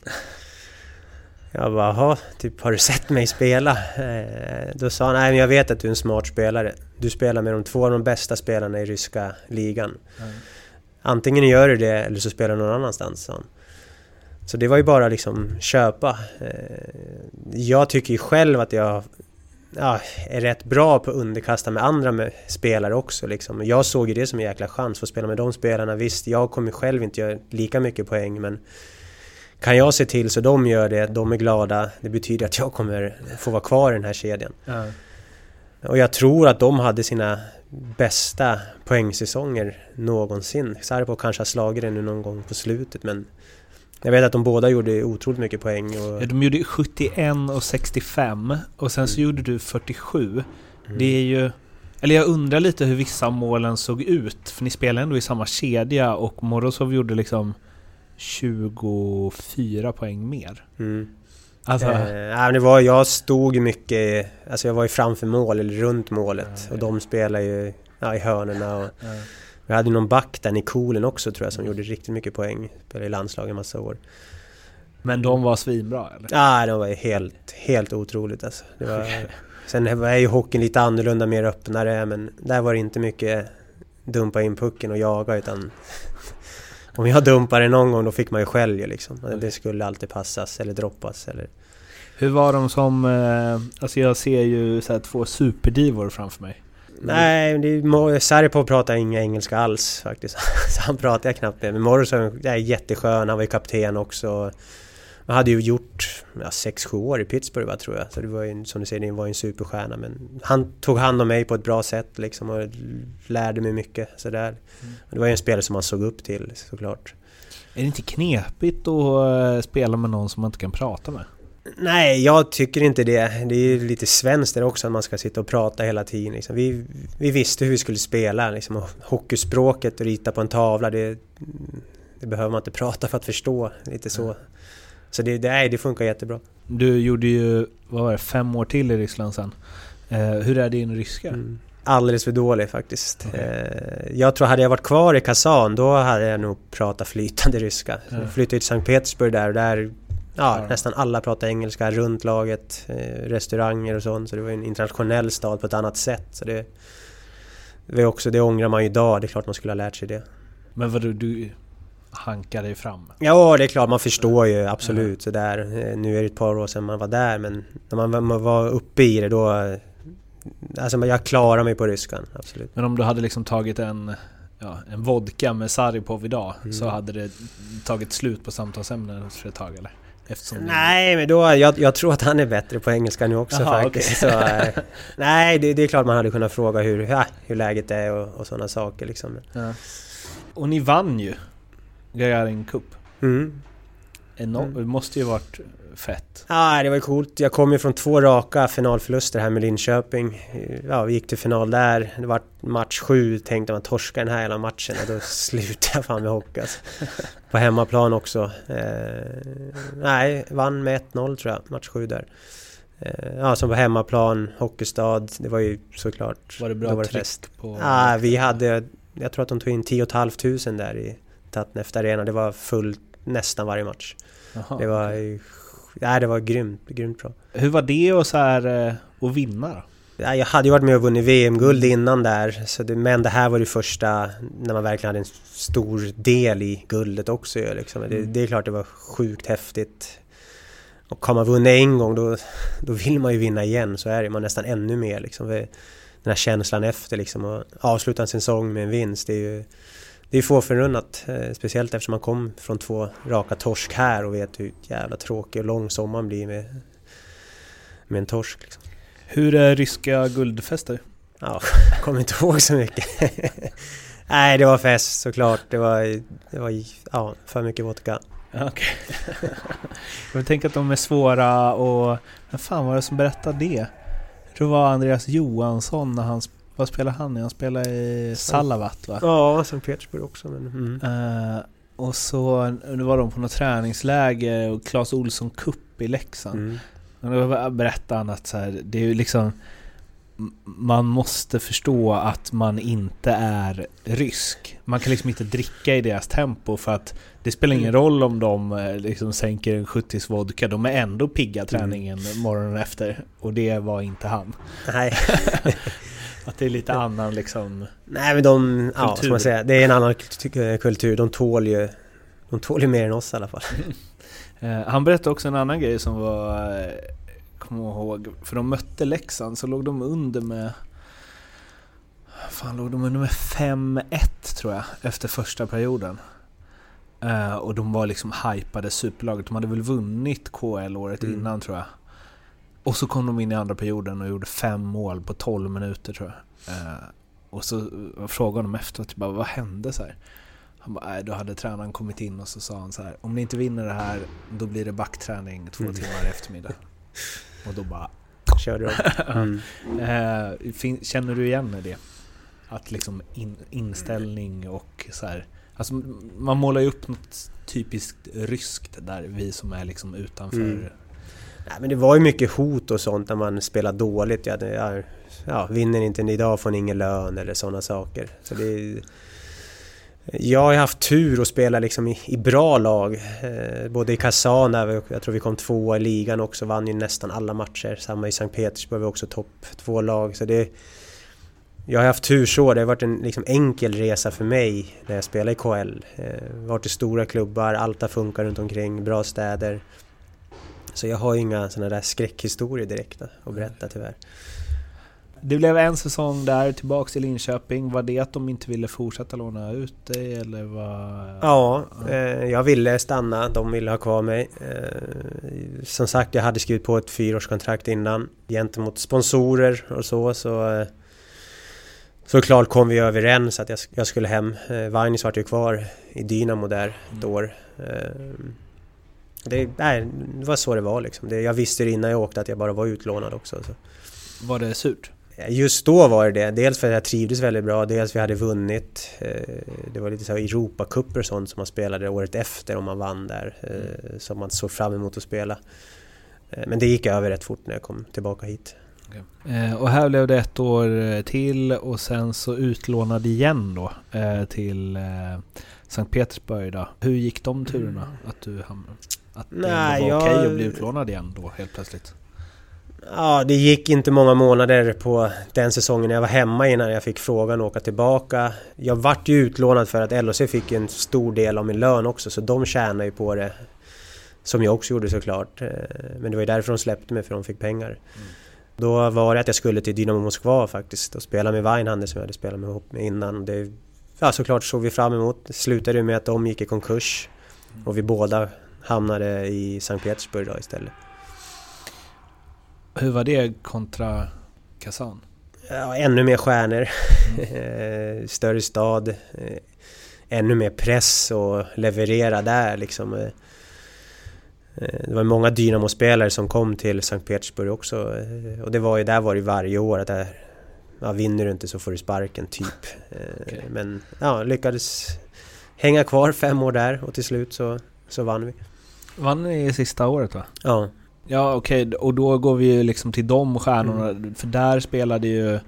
Jag bara, jaha, typ har du sett mig spela? Eh, då sa han, nej men jag vet att du är en smart spelare. Du spelar med de två av de bästa spelarna i ryska ligan. Mm. Antingen gör du det eller så spelar du någon annanstans, sa han. Så det var ju bara liksom köpa. Eh, jag tycker ju själv att jag ja, är rätt bra på att underkasta med andra med spelare också. Liksom. Jag såg ju det som en jäkla chans för att spela med de spelarna. Visst, jag kommer själv inte göra lika mycket poäng men kan jag se till så de gör det, de är glada, det betyder att jag kommer få vara kvar i den här kedjan. Ja. Och jag tror att de hade sina bästa poängsäsonger någonsin. Sarpo kanske har slagit det nu någon gång på slutet men jag vet att de båda gjorde otroligt mycket poäng. Och... Ja, de gjorde 71 och 65 och sen så mm. gjorde du 47. Mm. Det är ju... Eller jag undrar lite hur vissa målen såg ut. För ni spelade ändå i samma kedja och Morozov gjorde liksom 24 poäng mer. Mm. Alltså... Eh, det var, jag stod mycket... Alltså jag var ju framför mål eller runt målet. Ja, och de spelade ju ja, i hörnerna och... Vi hade någon back där, Nikolen också tror jag, som gjorde riktigt mycket poäng. Spelade i landslaget en massa år. Men de var svinbra eller? Ja, de var helt, helt otroligt alltså. Det var, sen är ju hockeyn lite annorlunda, mer öppnare, men där var det inte mycket dumpa in pucken och jaga utan om jag dumpade någon gång då fick man ju skäll ju liksom. Det skulle alltid passas eller droppas eller... Hur var de som... Eh, alltså jag ser ju så två superdivor framför mig. Nej, det Saripov pratar inga engelska alls faktiskt. Så han pratar jag knappt med. Men Morrison är jätteskön, han var ju kapten också. Han hade ju gjort 6-7 ja, år i Pittsburgh va, tror jag. Så det var ju som du säger, det var ju en superstjärna. Men han tog hand om mig på ett bra sätt liksom och lärde mig mycket sådär. Mm. Det var ju en spelare som man såg upp till såklart. Är det inte knepigt att eh, spela med någon som man inte kan prata med? Nej, jag tycker inte det. Det är lite svenskt där också att man ska sitta och prata hela tiden. Liksom. Vi, vi visste hur vi skulle spela. Liksom. Hockeyspråket och rita på en tavla, det, det, behöver man inte prata för att förstå. Lite så. Så det, det, det funkar jättebra. Du gjorde ju, vad var det, fem år till i Ryssland sen. Eh, hur är din ryska? Mm. Alldeles för dålig faktiskt. Okay. Eh, jag tror hade jag varit kvar i Kazan då hade jag nog pratat flytande ryska. Så jag flyttade till Sankt Petersburg där och där Ja, ja, nästan alla pratar engelska runt laget, eh, restauranger och sånt. Så det var en internationell stad på ett annat sätt. Så det, det, också, det ångrar man ju idag, det är klart man skulle ha lärt sig det. Men vadå, du hankar dig fram? Ja, det är klart, man förstår ju absolut ja. sådär. Eh, nu är det ett par år sedan man var där, men när man var uppe i det då... Alltså jag klarar mig på ryskan, absolut. Men om du hade liksom tagit en ja, en vodka med Saripov idag mm. så hade det tagit slut på samtalsämnen för ett tag eller? nej, men då, jag, jag, tror att han är bättre på engelska nu också Aha, faktiskt. Okay. Så, äh, nej, det, det, är klart man hade kunnat fråga hur, ja, hur läget är och, och sådana saker liksom. Ja. Och ni vann ju Gagarin Cup. Mm. Enorm, mm. Det måste ju varit fett. Ja, det var coolt. Jag kom ju från två raka finalförluster här med Linköping. Ja, vi gick till final där. Det var match sju. Tänkte man torska den här hela matchen och då slutade jag fan med hockey alltså. På hemmaplan också. Eh, nej, vann med 1-0 tror jag, match sju där. Eh, ja, som på hemmaplan, hockeystad. Det var ju såklart... Var det bra var det tryck på... Ja, vi hade... Jag tror att de tog in 10 500 där i Tatneft Arena. Det var fullt nästan varje match. Aha, det var okay. Nej, det var grymt, grymt bra. Hur var det att, så här, eh, att vinna då? Ja, jag hade ju varit med och vunnit VM-guld innan där, så det, men det här var det första när man verkligen hade en stor del i guldet också. Liksom. Det, mm. det är klart det var sjukt häftigt. Och har man vunnit en gång då, då vill man ju vinna igen, så är det. Man nästan ännu mer liksom. Den här känslan efter liksom, att avsluta en säsong med en vinst, det är ju det är få förunnat, eh, speciellt eftersom man kom från två raka torsk här och vet hur jävla tråkig och lång sommaren blir med, med en torsk. Liksom. Hur är ryska guldfester? Ja, jag kommer inte ihåg så mycket. Nej, det var fest såklart. Det var, det var ja, för mycket vodka. Okej. Okay. jag tänker att de är svåra och... Vem fan var det som berättade det? Jag tror det var Andreas Johansson när han vad spelar han i? Han spelar i Salavat va? Ja, Sankt Petersburg också. Men, mm. uh, och så nu var de på något träningsläger och Clas Olsson Cup i Leksand. Mm. Och då berättade han att så här, det är ju liksom man måste förstå att man inte är rysk. Man kan liksom inte dricka i deras tempo för att det spelar ingen mm. roll om de eh, liksom sänker en 70 vodka. De är ändå pigga träningen mm. morgonen efter. Och det var inte han. Nej. Att det är lite annan liksom... Nej men de, ja, Kultur. som man säger, det är en annan kult- kultur. De tål ju, de tål ju mer än oss i alla fall. Eh, han berättade också en annan grej som var... Eh, kommer ihåg, för de mötte Leksand så låg de under med... Fan låg de under med 5-1 tror jag, efter första perioden. Eh, och de var liksom hypade superlaget. De hade väl vunnit KL året Mm. innan tror jag. Och så kom de in i andra perioden och gjorde fem mål på 12 minuter tror jag. Eh, och så frågade de efteråt, bara, vad hände så här? Han bara, nej, då hade tränaren kommit in och så sa han så här, om ni inte vinner det här, då blir det backträning två Mm. timmar i eftermiddag. Och då bara, Körde de. Mm. eh, känner du igen det? Att liksom in, inställning och så här, alltså man målar ju upp något typiskt ryskt där, vi som är liksom utanför. Mm. Nej, men det var ju mycket hot och sånt när man spelar dåligt. Jag, jag, ja, vinner inte ni idag får ni ingen lön eller sådana saker. Så det jag har ju haft tur att spela liksom i, i bra lag. Eh, både i Kazan, där jag tror vi kom tvåa i ligan också, vann ju nästan alla matcher. Samma i Sankt Petersburg, vi var också topp två lag. Så det, jag har haft tur så, det har varit en liksom enkel resa för mig när jag spelar i KL. Eh, varit i stora klubbar, allt har funkat runt omkring, bra städer. Så jag har ju inga sådana där skräckhistorier direkt att berätta tyvärr. Det blev en säsong där, tillbaks till Linköping. Var det att de inte ville fortsätta låna ut dig eller vad? Ja, eh, jag ville stanna, de ville ha kvar mig. Eh, som sagt, jag hade skrivit på ett fyraårskontrakt innan gentemot sponsorer och så. så eh, Såklart kom vi överens att jag, jag skulle hem. Eh, Vainis vart ju kvar i Dynamo där ett år. Det, nej, det var så det var liksom. Det, jag visste det innan jag åkte att jag bara var utlånad också. Så. Var det surt? Just då var det det. Dels för att jag trivdes väldigt bra, dels för vi hade vunnit. Eh, Det var lite så här Europacuper och sånt som man spelade året efter om man vann där. eh, Som man såg fram emot att spela. Eh, Men det gick över rätt fort när jag kom tillbaka hit. Eh, och här blev det ett år till och sen så utlånad igen då till Sankt Petersburg då. Hur gick de turerna? Att du hamnade... Att det Nej, ändå var jag- okej att bli utlånad igen då helt plötsligt? Ja, det gick inte många månader på den säsongen jag var hemma innan jag fick frågan att åka tillbaka. Jag vart ju utlånad för att LHC fick en stor del av min lön också, så de tjänade ju på det. Som jag också gjorde såklart. Eh, Men det var ju därför de släppte mig, för de fick pengar. Då var det att jag skulle till Dynamo Moskva faktiskt och spela med Weinhandel som jag hade spelat med ihop med innan. Det, ja, såklart såg vi fram emot. Det slutade med att de gick i konkurs. Och vi båda hamnade i Sankt Petersburg då istället. Hur var det kontra Kazan? Ja, ännu mer stjärnor. Eh, Större stad. eh, Ännu mer press och leverera där liksom. eh. Det var många Dynamo-spelare som kom till Sankt Petersburg också. Och det var ju där var det varje år att där, ja, vinner du inte så får du sparken typ. Okej. Men ja, lyckades hänga kvar fem år där och till slut så, så vann vi. Vann ni sista året va? Ja. Ja okej, och då går vi ju liksom till de stjärnorna. För där spelade ju...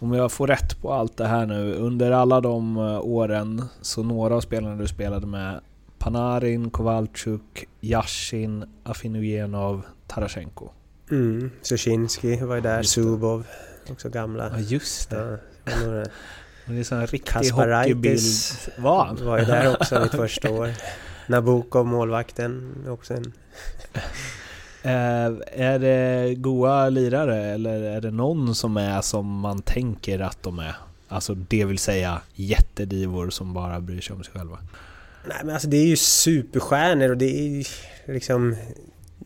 Om jag får rätt på allt det här nu. Under alla de eh, åren så några av spelarna du spelade med Panarin, Kowalczuk, Yashin, Afinujenov, Tarashenko. Mm. Sushinski var ju där. Zubov. Också gamla. Ja just det. Ja, det Det är en sån riktig hockeybild. Var han? Var ju där också mitt första år. Nabokov, målvakten, också en... Eh, är det goa lirare eller är det någon som är som man tänker att de är? Alltså det vill säga jättedivor som bara bryr sig om sig själva. Nej men alltså det är ju superstjärnor och det är ju liksom...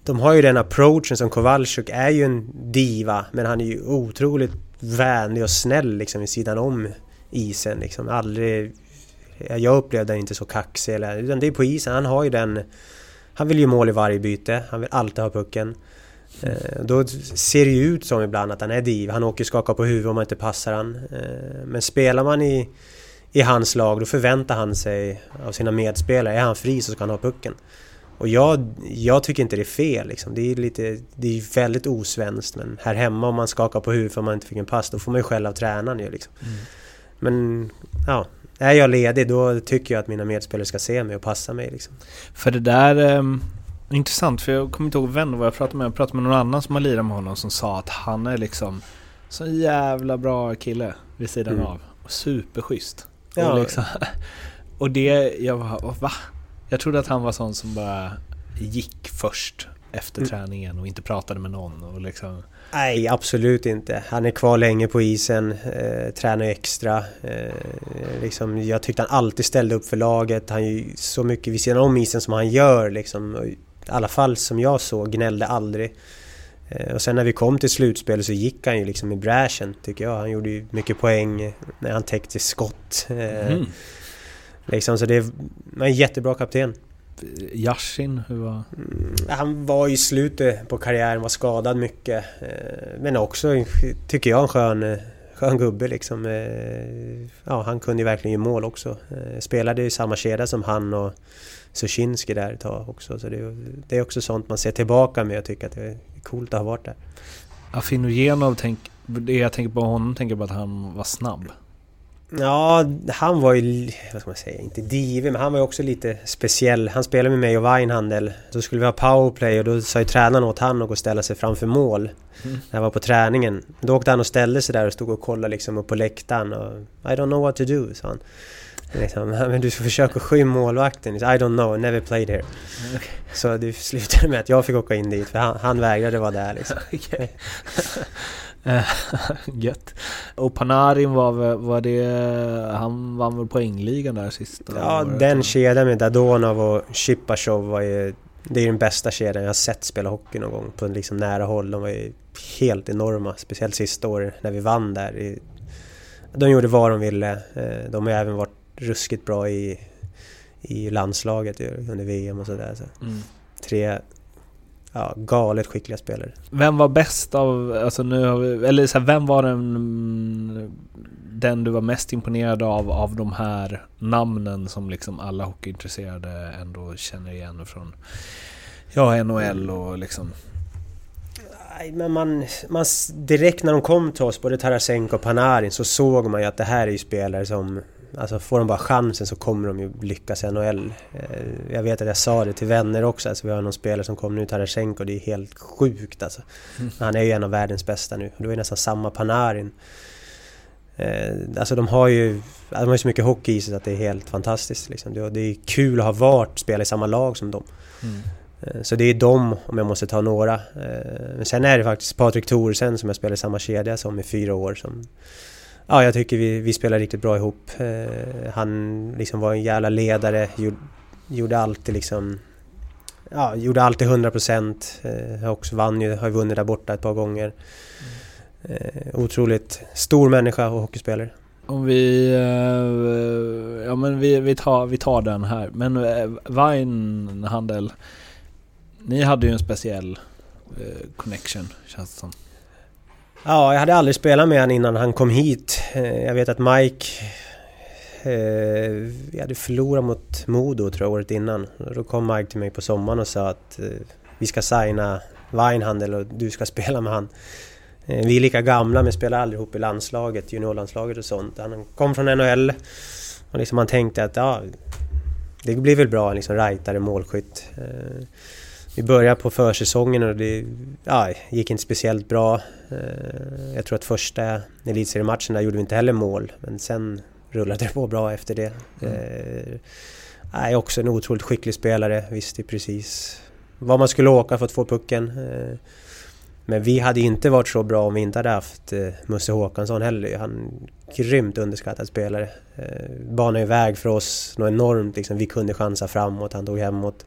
De har ju den approachen som Kowalczyk är ju en diva men han är ju otroligt vänlig och snäll liksom vid sidan om isen liksom. Aldrig... Jag upplevde den inte så kaxig eller... Utan det är på isen, han har ju den... Han vill ju mål i varje byte, han vill alltid ha pucken. Eh, Då ser det ju ut som ibland att han är div. Han åker skaka på huvudet om man inte passar han. Eh, Men spelar man i, i hans lag då förväntar han sig av sina medspelare, är han fri så ska han ha pucken. Och jag, jag tycker inte det är fel liksom. Det är lite, det är väldigt osvenskt men här hemma om man skakar på huvudet för man inte fick en pass då får man ju skäll av tränaren ju liksom. Men ja, är jag ledig då tycker jag att mina medspelare ska se mig och passa mig liksom. För det där är intressant för jag kommer inte ihåg vem det var jag pratade med. Jag pratade med någon annan som har lirat med honom som sa att han är liksom Så en jävla bra kille vid sidan Mm. av. Och superschysst. Ja. Och, liksom, och det, jag var, va? Jag trodde att han var sån som bara gick först efter Mm. träningen och inte pratade med någon och liksom... Nej, absolut inte. Han är kvar länge på isen, eh, tränar extra. Eh, liksom, jag tyckte han alltid ställde upp för laget. Han är ju så mycket vid sidan om isen som han gör. Liksom. I alla fall som jag såg, gnällde aldrig. Eh, och sen när vi kom till slutspel så gick han ju liksom i bräschen, tycker jag. Han gjorde ju mycket poäng när han täckte skott. Eh, Mm. liksom, så det är en jättebra kapten. Yashin, hur var... Mm, Han var i slutet på karriären, var skadad mycket. eh, Men också, tycker jag, en skön, eh, skön gubbe liksom. Eh, Ja, han kunde ju verkligen ge mål också. Spelade i samma kedja som han och Sushinski där ett tag också. Så det, är- det är också sånt man ser tillbaka med och tycker att det är coolt att ha varit där. Afinogenov, tänk, det jag tänker på honom tänker på att han var snabb. Ja, han var ju, vad ska man säga, inte divig, men han var ju också lite speciell. Han spelade med mig och Weinhandel. Då skulle vi ha powerplay och då sa ju tränaren åt han att gå och ställa sig framför mål. Mm. När jag var på träningen. Då åkte han och ställde sig där och stod och kollade liksom upp på läktaren och I don't know what to do, sa han. Liksom, men du ska försöka skymma målvakten. I don't know, never played here. Så det slutade med att jag fick åka in dit för han, han vägrade vara där liksom. Eh, Gött. Och Panarin var, var det... Han vann väl poängligan där sista Ja, året, den kedjan med Dadonov och Shipashov var ju... Det är den bästa kedjan jag har sett spela hockey någon gång på liksom nära håll. De var ju helt enorma, speciellt sista året när vi vann där. De gjorde vad de ville. Eh, De har även varit ruskigt bra i, i landslaget ju, under VM och sådär. Så. Mm. Tre ja, galet skickliga spelare. Vem var bäst av, alltså nu har vi, eller så här, vem var den, den du var mest imponerad av, av de här namnen som liksom alla hockeyintresserade ändå känner igen från, ja, NHL och liksom... Nej, men man, man, direkt när de kom till oss, både Tarasenko och Panarin, så såg man ju att det här är ju spelare som... Alltså får de bara chansen så kommer de ju lyckas i NHL. Eh, Jag vet att jag sa det till vänner också, alltså vi har någon spelare som kom nu, Tarasenko, det är helt sjukt alltså. Han är ju en av världens bästa nu. Det var ju nästan samma Panarin. Eh, Alltså de har ju, de har ju så mycket hockey i sig så att det är helt fantastiskt liksom. Det är kul att ha varit, spela i samma lag som dem. Eh, Så det är dem, om jag måste ta några. Men sen är det faktiskt Patrik Thoresen som jag spelar i samma kedja som i fyra år som... Ja, jag tycker vi, vi spelar riktigt bra ihop. Eh, Han liksom var en jävla ledare, gjorde, gjorde alltid liksom... Ja, gjorde alltid 100 procent. Eh, Också vann ju, har ju vunnit där borta ett par gånger. Eh, Otroligt stor människa och hockeyspelare. Om vi, eh, ja men vi, vi, tar, vi tar den här. Men eh, Weinhandel, ni hade ju en speciell eh, connection känns det som. Ja, jag hade aldrig spelat med honom innan han kom hit. Eh, jag vet att Mike... Eh, vi hade förlorat mot Modo tror jag året innan. Då kom Mike till mig på sommaren och sa att eh, vi ska signa Weinhandel och du ska spela med han. Eh, vi är lika gamla men spelar aldrig ihop i landslaget, juniorlandslaget och sånt. Han kom från NHL och liksom han tänkte att ja, det blir väl bra, liksom rightare, målskytt. Eh, vi började på försäsongen och det ja, gick inte speciellt bra. Eh, Jag tror att första elitseriematchen där gjorde vi inte heller mål, men sen rullade det på bra efter det. Mm. Nej, också en otroligt skicklig spelare, visste precis var man skulle åka för att få pucken. Eh, Men vi hade inte varit så bra om vi inte hade haft eh, Musse Håkansson heller. Han är grymt underskattad spelare. Eh, Banade iväg för oss något enormt liksom. Vi kunde chansa framåt, han tog hemåt.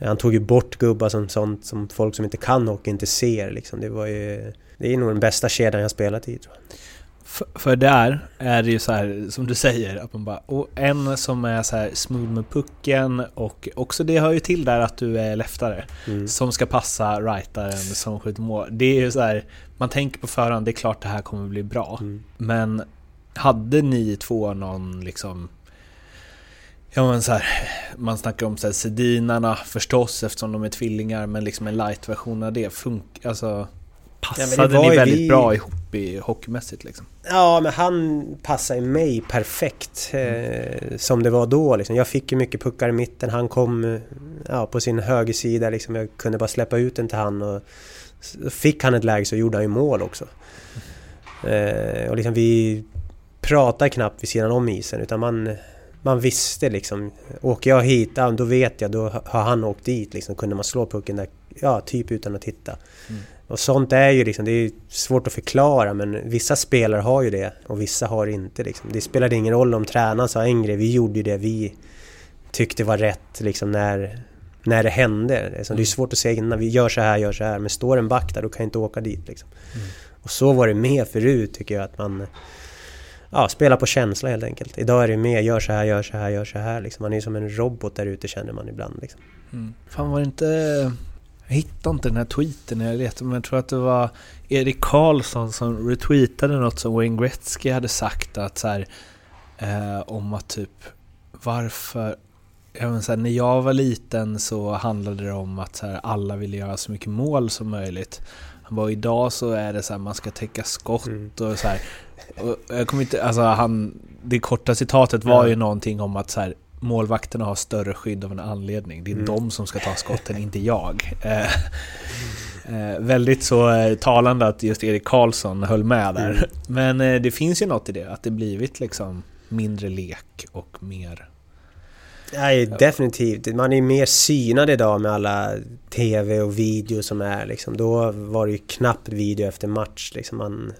Han tog ju bort gubbar som sånt som folk som inte kan och inte ser liksom. Det var ju... Det är nog den bästa kedjan jag spelat i tror jag. För, för där är det ju så här som du säger, att man bara, och en som är så här smooth med pucken och också det hör ju till där att du är leftare. Mm. Som ska passa rightaren som skjuter mål. Det är ju så här, man tänker på förhand, det är klart det här kommer bli bra. Mm. Men hade ni två någon liksom Ja men så här, man snackar om så här, sedinarna förstås eftersom de är tvillingar men liksom en light-version av det funkar, alltså Passade var ni ju väldigt vi- bra ihop i hockeymässigt liksom? Ja, men han passar i mig perfekt eh, som det var då. Liksom. Jag fick ju mycket puckar i mitten. Han kom ja, på sin högersida. Liksom. Jag kunde bara släppa ut den till han. Och fick han ett läge så gjorde han ju mål också. Eh, och liksom vi pratar knappt vid sidan om isen utan man, man visste liksom. Åker jag hit, ja, då vet jag, då har han åkt dit liksom. Kunde man slå pucken där, ja, typ utan att titta. Mm. Och sånt är ju liksom, det är svårt att förklara men vissa spelare har ju det och vissa har det inte liksom. Det spelade ingen roll om tränaren sa en grej, vi gjorde ju det vi tyckte var rätt liksom när, när det hände. Liksom, det är svårt att säga innan, vi gör så här, gör så här. Men står en back där, då kan jag inte åka dit liksom. Och så var det mer förut tycker jag att man Ja, spela på känsla helt enkelt. Idag är det mer gör så här, gör så här, gör så här liksom. Man är som en robot där ute känner man ibland liksom. Mm. Fan var det inte... Jag hittade inte den här tweeten när jag letade, men jag tror att det var Erik Karlsson som retweetade något som Wayne Gretzky hade sagt att så här, eh, om att typ varför jag menar, så här, när jag var liten så handlade det om att så här, alla ville göra så mycket mål som möjligt. Han bara, idag så är det så här, man ska täcka skott Mm. och så här. Jag kommer inte, alltså han, det korta citatet var ju någonting om att så här, målvakterna har större skydd av en anledning. Det är Mm. de som ska ta skotten, inte jag. Eh, eh, väldigt så eh, talande att just Erik Karlsson höll med där. Mm. Men eh, det finns ju något i det, att det blivit liksom mindre lek och mer... Nej, definitivt. Man är ju mer synad idag med alla TV och video som är liksom. Då var det ju knappt video efter match liksom. Man,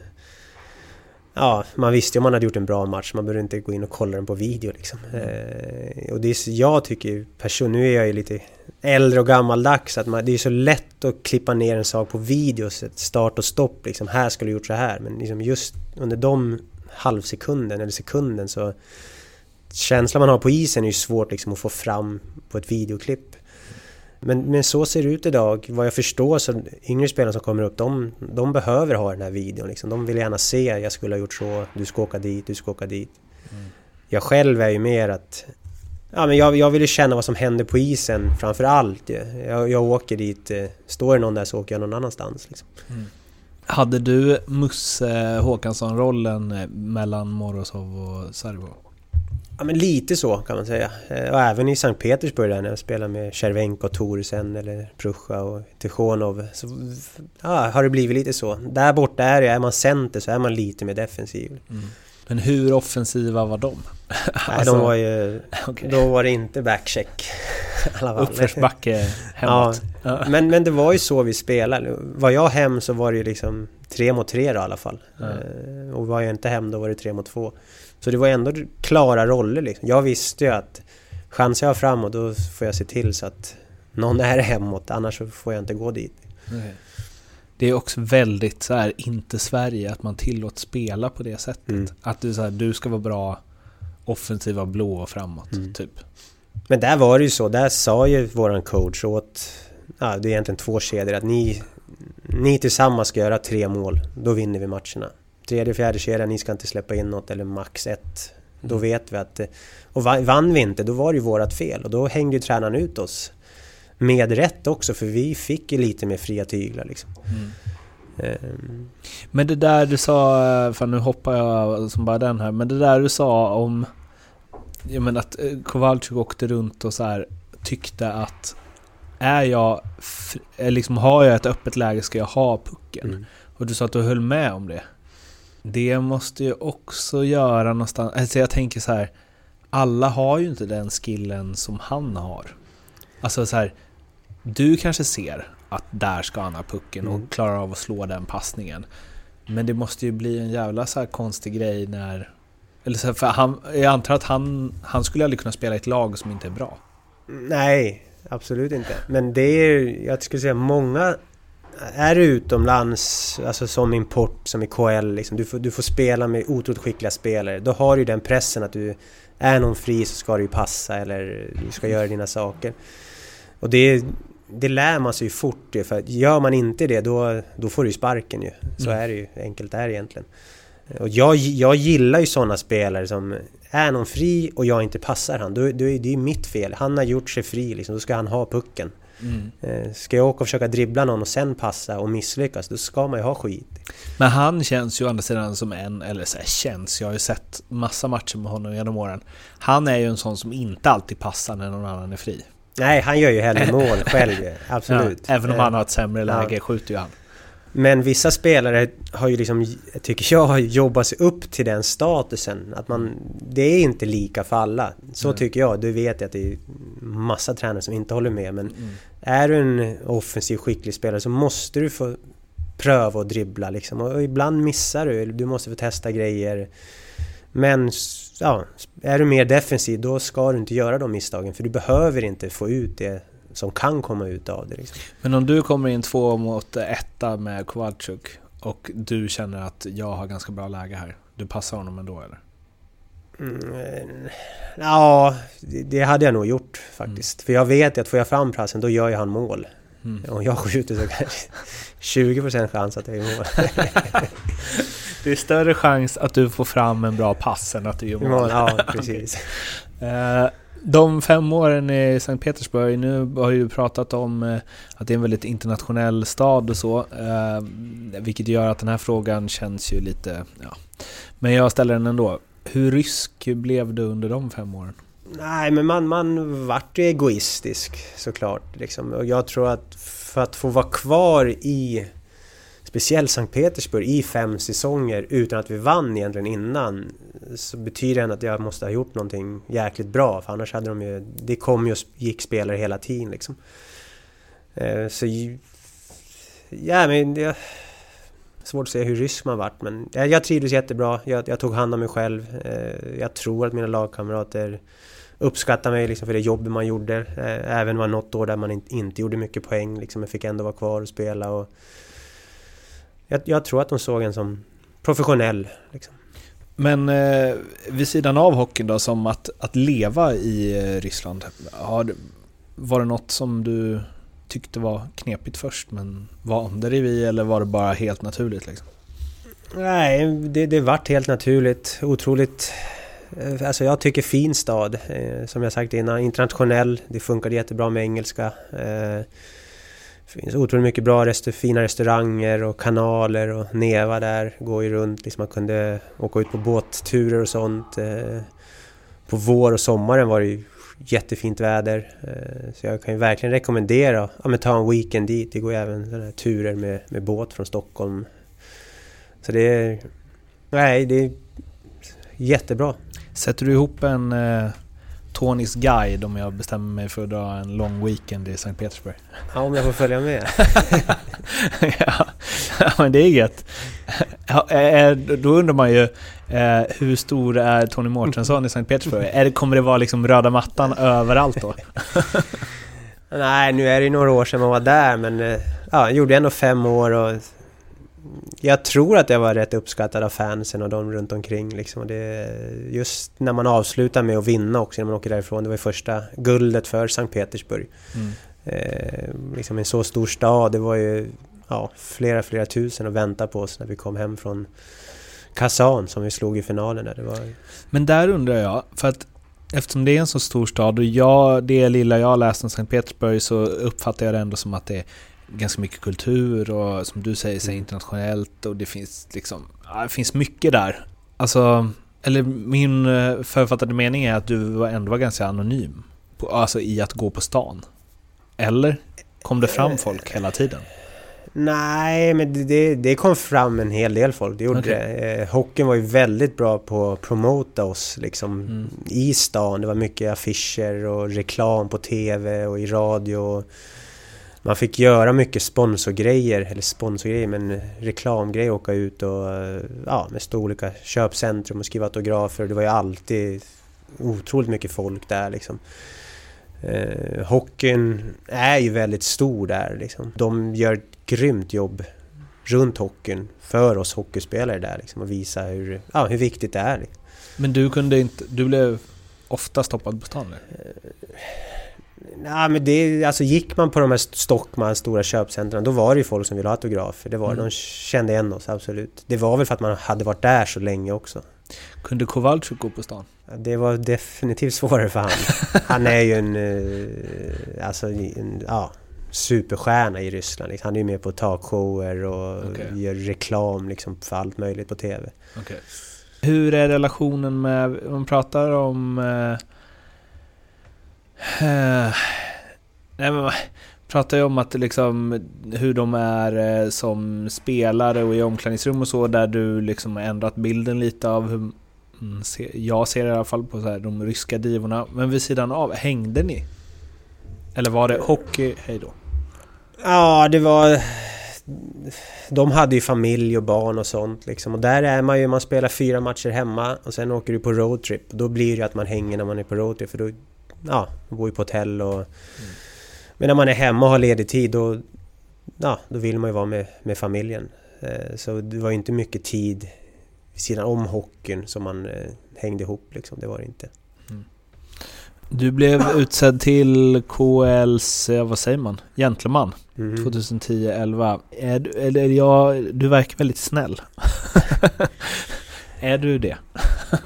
ja, man visste ju om man hade gjort en bra match. Man behövde inte gå in och kolla den på video liksom. Eh, och det är, så- jag tycker person, nu är jag ju lite äldre och gammaldags, att man, det är så lätt att klippa ner en sak på video, start och stopp liksom. Här skulle du gjort så här. Men liksom just under de halvsekunden eller sekunden så känslan man har på isen är ju svårt liksom att få fram på ett videoklipp. Men, men så ser det ut idag. Vad jag förstår så yngre spelare som kommer upp, de, de behöver ha den här videon. Liksom. De vill gärna se, jag skulle ha gjort så, du ska åka dit, du ska åka dit. Jag själv är ju mer att... Ja, men jag, jag vill ju känna vad som händer på isen framför allt. Jag, jag åker dit, eh, står det någon där så åker jag någon annanstans. Liksom. Hade du Musse Håkansson-rollen eh, mellan Morozov och Servo? Ja men lite så kan man säga. Eh, Och även i Sankt Petersburg där när jag spelade med Cervenko, Thoresen eller Prusha och Tikhonov. Så ja, har det blivit lite så. Där borta är det, är man center så är man lite mer defensiv. Men hur offensiva var de? Nej, de var ju... okej. Då var det inte backcheck. Uppförsbacke hemåt. Ja. Men, men det var ju så vi spelade. Var jag hem så var det ju liksom tre mot tre då i alla fall. Ja. Eh, Och var jag inte hem då var det tre mot två. Så det var ändå klara roller liksom. Jag visste ju att chansar jag framåt då får jag se till så att någon är hemåt. Annars får jag inte gå dit. Okej. Det är också väldigt så här, inte Sverige, att man tillåts spela på det sättet. Mm. Att du, så här, du ska vara bra offensiva blå och framåt, Mm. typ. Men där var det ju så. Där sa ju våran coach åt... Ja, det är egentligen två kedjor. Att ni, ni tillsammans ska göra tre mål. Då vinner vi matcherna. Tredje fjärde kedjan, ni ska inte släppa in något eller max ett. Då Mm. vet vi att... Och va- vann vi inte, då var det ju vårat fel. Och då hängde ju tränaren ut oss. Med rätt också, för vi fick ju lite mer fria tyglar liksom. Mm. Ehm, Men det där du sa, för nu hoppar jag som bara den här, men det där du sa om jag menar att eh, Kowalczyk åkte runt och så här tyckte att är jag, eh, liksom har jag ett öppet läge ska jag ha pucken. mm. Och du sa att du höll med om det. Det måste ju också göra någonstans, alltså jag tänker så här, alla har ju inte den skillen som han har. Alltså så här, du kanske ser att där ska han ha pucken Mm. och klarar av att slå den passningen. Men det måste ju bli en jävla så här konstig grej när... Eller så här, för han, jag antar att han, han skulle aldrig kunna spela i ett lag som inte är bra. Nej, absolut inte. Men det är, jag skulle säga många är utomlands, alltså som import, som i KL, liksom, du, får, du får spela med otroligt skickliga spelare. Då har du ju den pressen att du är någon fri så ska du ju passa eller du ska göra dina saker. Och det, det lär man sig ju fort ju, för gör man inte det då, då får du ju sparken ju. Så Mm. är det ju, enkelt är det egentligen. Och jag, jag gillar ju sådana spelare som är någon fri och jag inte passar han, då, då är det ju mitt fel. Han har gjort sig fri liksom, då ska han ha pucken. Eh, Ska jag åka och försöka dribbla någon och sen passa och misslyckas, då ska man ju ha skit. Men han känns ju å andra sidan som en, eller så här, känns, jag har ju sett massa matcher med honom genom åren. Han är ju en sån som inte alltid passar när någon annan är fri. Nej, han gör ju hellre mål själv. Absolut. Ja, även om Eh, han har ett sämre ja. läge skjuter ju han. Men vissa spelare har ju liksom, tycker jag, jobbat sig upp till den statusen. Att man, det är inte lika för alla. Så Nej. tycker jag. Du vet att det är massa tränare som inte håller med. Men Mm. är du en offensiv skicklig spelare så måste du få pröva och dribbla liksom. Och ibland missar du. Du måste få testa grejer. Men ja, är du mer defensiv då ska du inte göra de misstagen. För du behöver inte få ut det som kan komma ut av det. Liksom. Men om du kommer in två mot etta med Kowalczyk och du känner att jag har ganska bra läge här. Du passar honom ändå eller? Mm, eh, ja, det hade jag nog gjort faktiskt. För jag vet ju att får jag fram prassen då gör jag han mål. Mm. Om jag skjuter så kanske 20% chans att jag gör mål. Det är större chans att du får fram en bra pass än att du gör mål. mål ja, precis. De fem åren i Sankt Petersburg, nu har ju pratat om eh, att det är en väldigt internationell stad och så. Eh, vilket gör att den här frågan känns ju lite, ja. Men jag ställer den ändå. Hur rysk blev du under de fem åren? Nej, men man, man vart ju egoistisk såklart. Liksom. Och jag tror att för att få vara kvar i speciellt Sankt Petersburg i fem säsonger utan att vi vann egentligen innan så betyder det att jag måste ha gjort någonting jäkligt bra för annars hade de ju... Det kom ju och gick spelare hela tiden liksom. Eh, så... Ja men det... Svårt att säga hur rysk man vart men jag, trivdes jättebra. Jag, jag tog hand om mig själv. Eh, jag tror att mina lagkamrater uppskattar mig liksom för det jobb man gjorde. Eh, även var något år där man inte, inte gjorde mycket poäng. Liksom. Jag fick ändå vara kvar och spela. Och jag, jag tror att de såg en som professionell. Liksom. Men eh, vid sidan av hockeyn då, som att, att leva i eh, Ryssland. Har, var det något som du tyckte var knepigt först men vande dig vid eller var det bara helt naturligt? Liksom? Nej, det, det vart helt naturligt. Otroligt... eh, Alltså jag tycker fin stad. Eh, Som jag sagt innan, internationell. Det funkade jättebra med engelska. Eh, det finns otroligt mycket bra restaur fina restauranger och kanaler och Neva där går ju runt. Liksom man kunde åka ut på båtturer och sånt. Eh, på vår och sommaren var det ju jättefint väder. Eh, så jag kan ju verkligen rekommendera ja, ta en weekend dit. Det går ju även sådana här turer med, med båt från Stockholm så det är... Nej, det är jättebra. Sätter du ihop en eh, Tonys guide om jag bestämmer mig för att dra en lång weekend i Sankt Petersburg? Ja, om jag får följa med. ja, men det är gött. Ja, eh, då undrar man ju eh, hur stor är Tony Mårtensson i Sankt Petersburg? Kommer det vara liksom röda mattan överallt då? Nej, nu är det ju några år sedan man var där, men eh, ja, jag gjorde ändå fem år och jag tror att jag var rätt uppskattad av fansen och de runt omkring. Liksom. Och det, just när man avslutar med att vinna också när man åker därifrån. Det var ju första guldet för Sankt Petersburg. Mm. Eh, liksom en så stor stad. Det var ju ja, flera, flera tusen att vänta på oss när vi kom hem från Kazan som vi slog i finalen. Där. Det var, Men där undrar jag, för att eftersom det är en så stor stad och jag, det lilla jag läst om Sankt Petersburg så uppfattar jag det ändå som att det ganska mycket kultur och som du säger, så internationellt och det finns liksom, det finns mycket där. Alltså, eller min eh, författade mening är att du var- ändå var ganska anonym. På, alltså i att gå på stan. Eller? Kom det fram folk hela tiden? Nej, men det- det, kom fram en hel del folk. Det gjorde Okej. det. Eh, hockeyn var ju väldigt bra på att promota oss liksom, Mm. i stan. Det var mycket affischer och reklam på TV och i radio. Man fick göra mycket sponsorgrejer, eller sponsorgrejer, men reklamgrejer. Åka ut och eh, ja, med stå olika köpcentrum och skriva autografer. Det var ju alltid otroligt mycket folk där liksom. Eh, hockeyn är ju väldigt stor där liksom. De gör ett grymt jobb runt hockeyn för oss hockeyspelare där liksom och visa hur, ja, hur viktigt det är. Liksom. Men du kunde inte, du blev ofta stoppad på stan? Eller? Nej men det, alltså gick man på de här Stockmans stora köpcentren då var det ju folk som ville ha autografer. Det var Mm. De kände igen oss, absolut. Det var väl för att man hade varit där så länge också. Kunde Kowalczyk gå på stan? Det var definitivt svårare för han. Han är ju en, eh, alltså en, ja, superstjärna i Ryssland. liksom. Han är ju med på talkshower och Okej. gör reklam liksom för allt möjligt på TV. Hur är relationen med, om man pratar om... Eh, nej men, pratar ju om att liksom hur de är eh, som spelare och i omklädningsrum och så där du liksom har ändrat bilden lite av hur mm, se- jag ser i alla fall på så här, de ryska divorna. Men vid sidan av, hängde ni? Eller var det hockey, hej då? Ja, det var... De hade ju familj och barn och sånt liksom. Och där är man ju, man spelar fyra matcher hemma och sen åker du på roadtrip. Då blir det ju att man hänger när man är på roadtrip för då... Ja, man bor ju på hotell och... Men när man är hemma och har ledig tid då... Ja, då vill man ju vara med, med familjen. Eh, Så det var ju inte mycket tid vid sidan om hockeyn som man eh, hängde ihop liksom. Det var det inte. Du blev utsedd till KLs, vad säger man, gentleman Mhm. 2010-11. Är du, eller jag, du verkar väldigt snäll. är du det?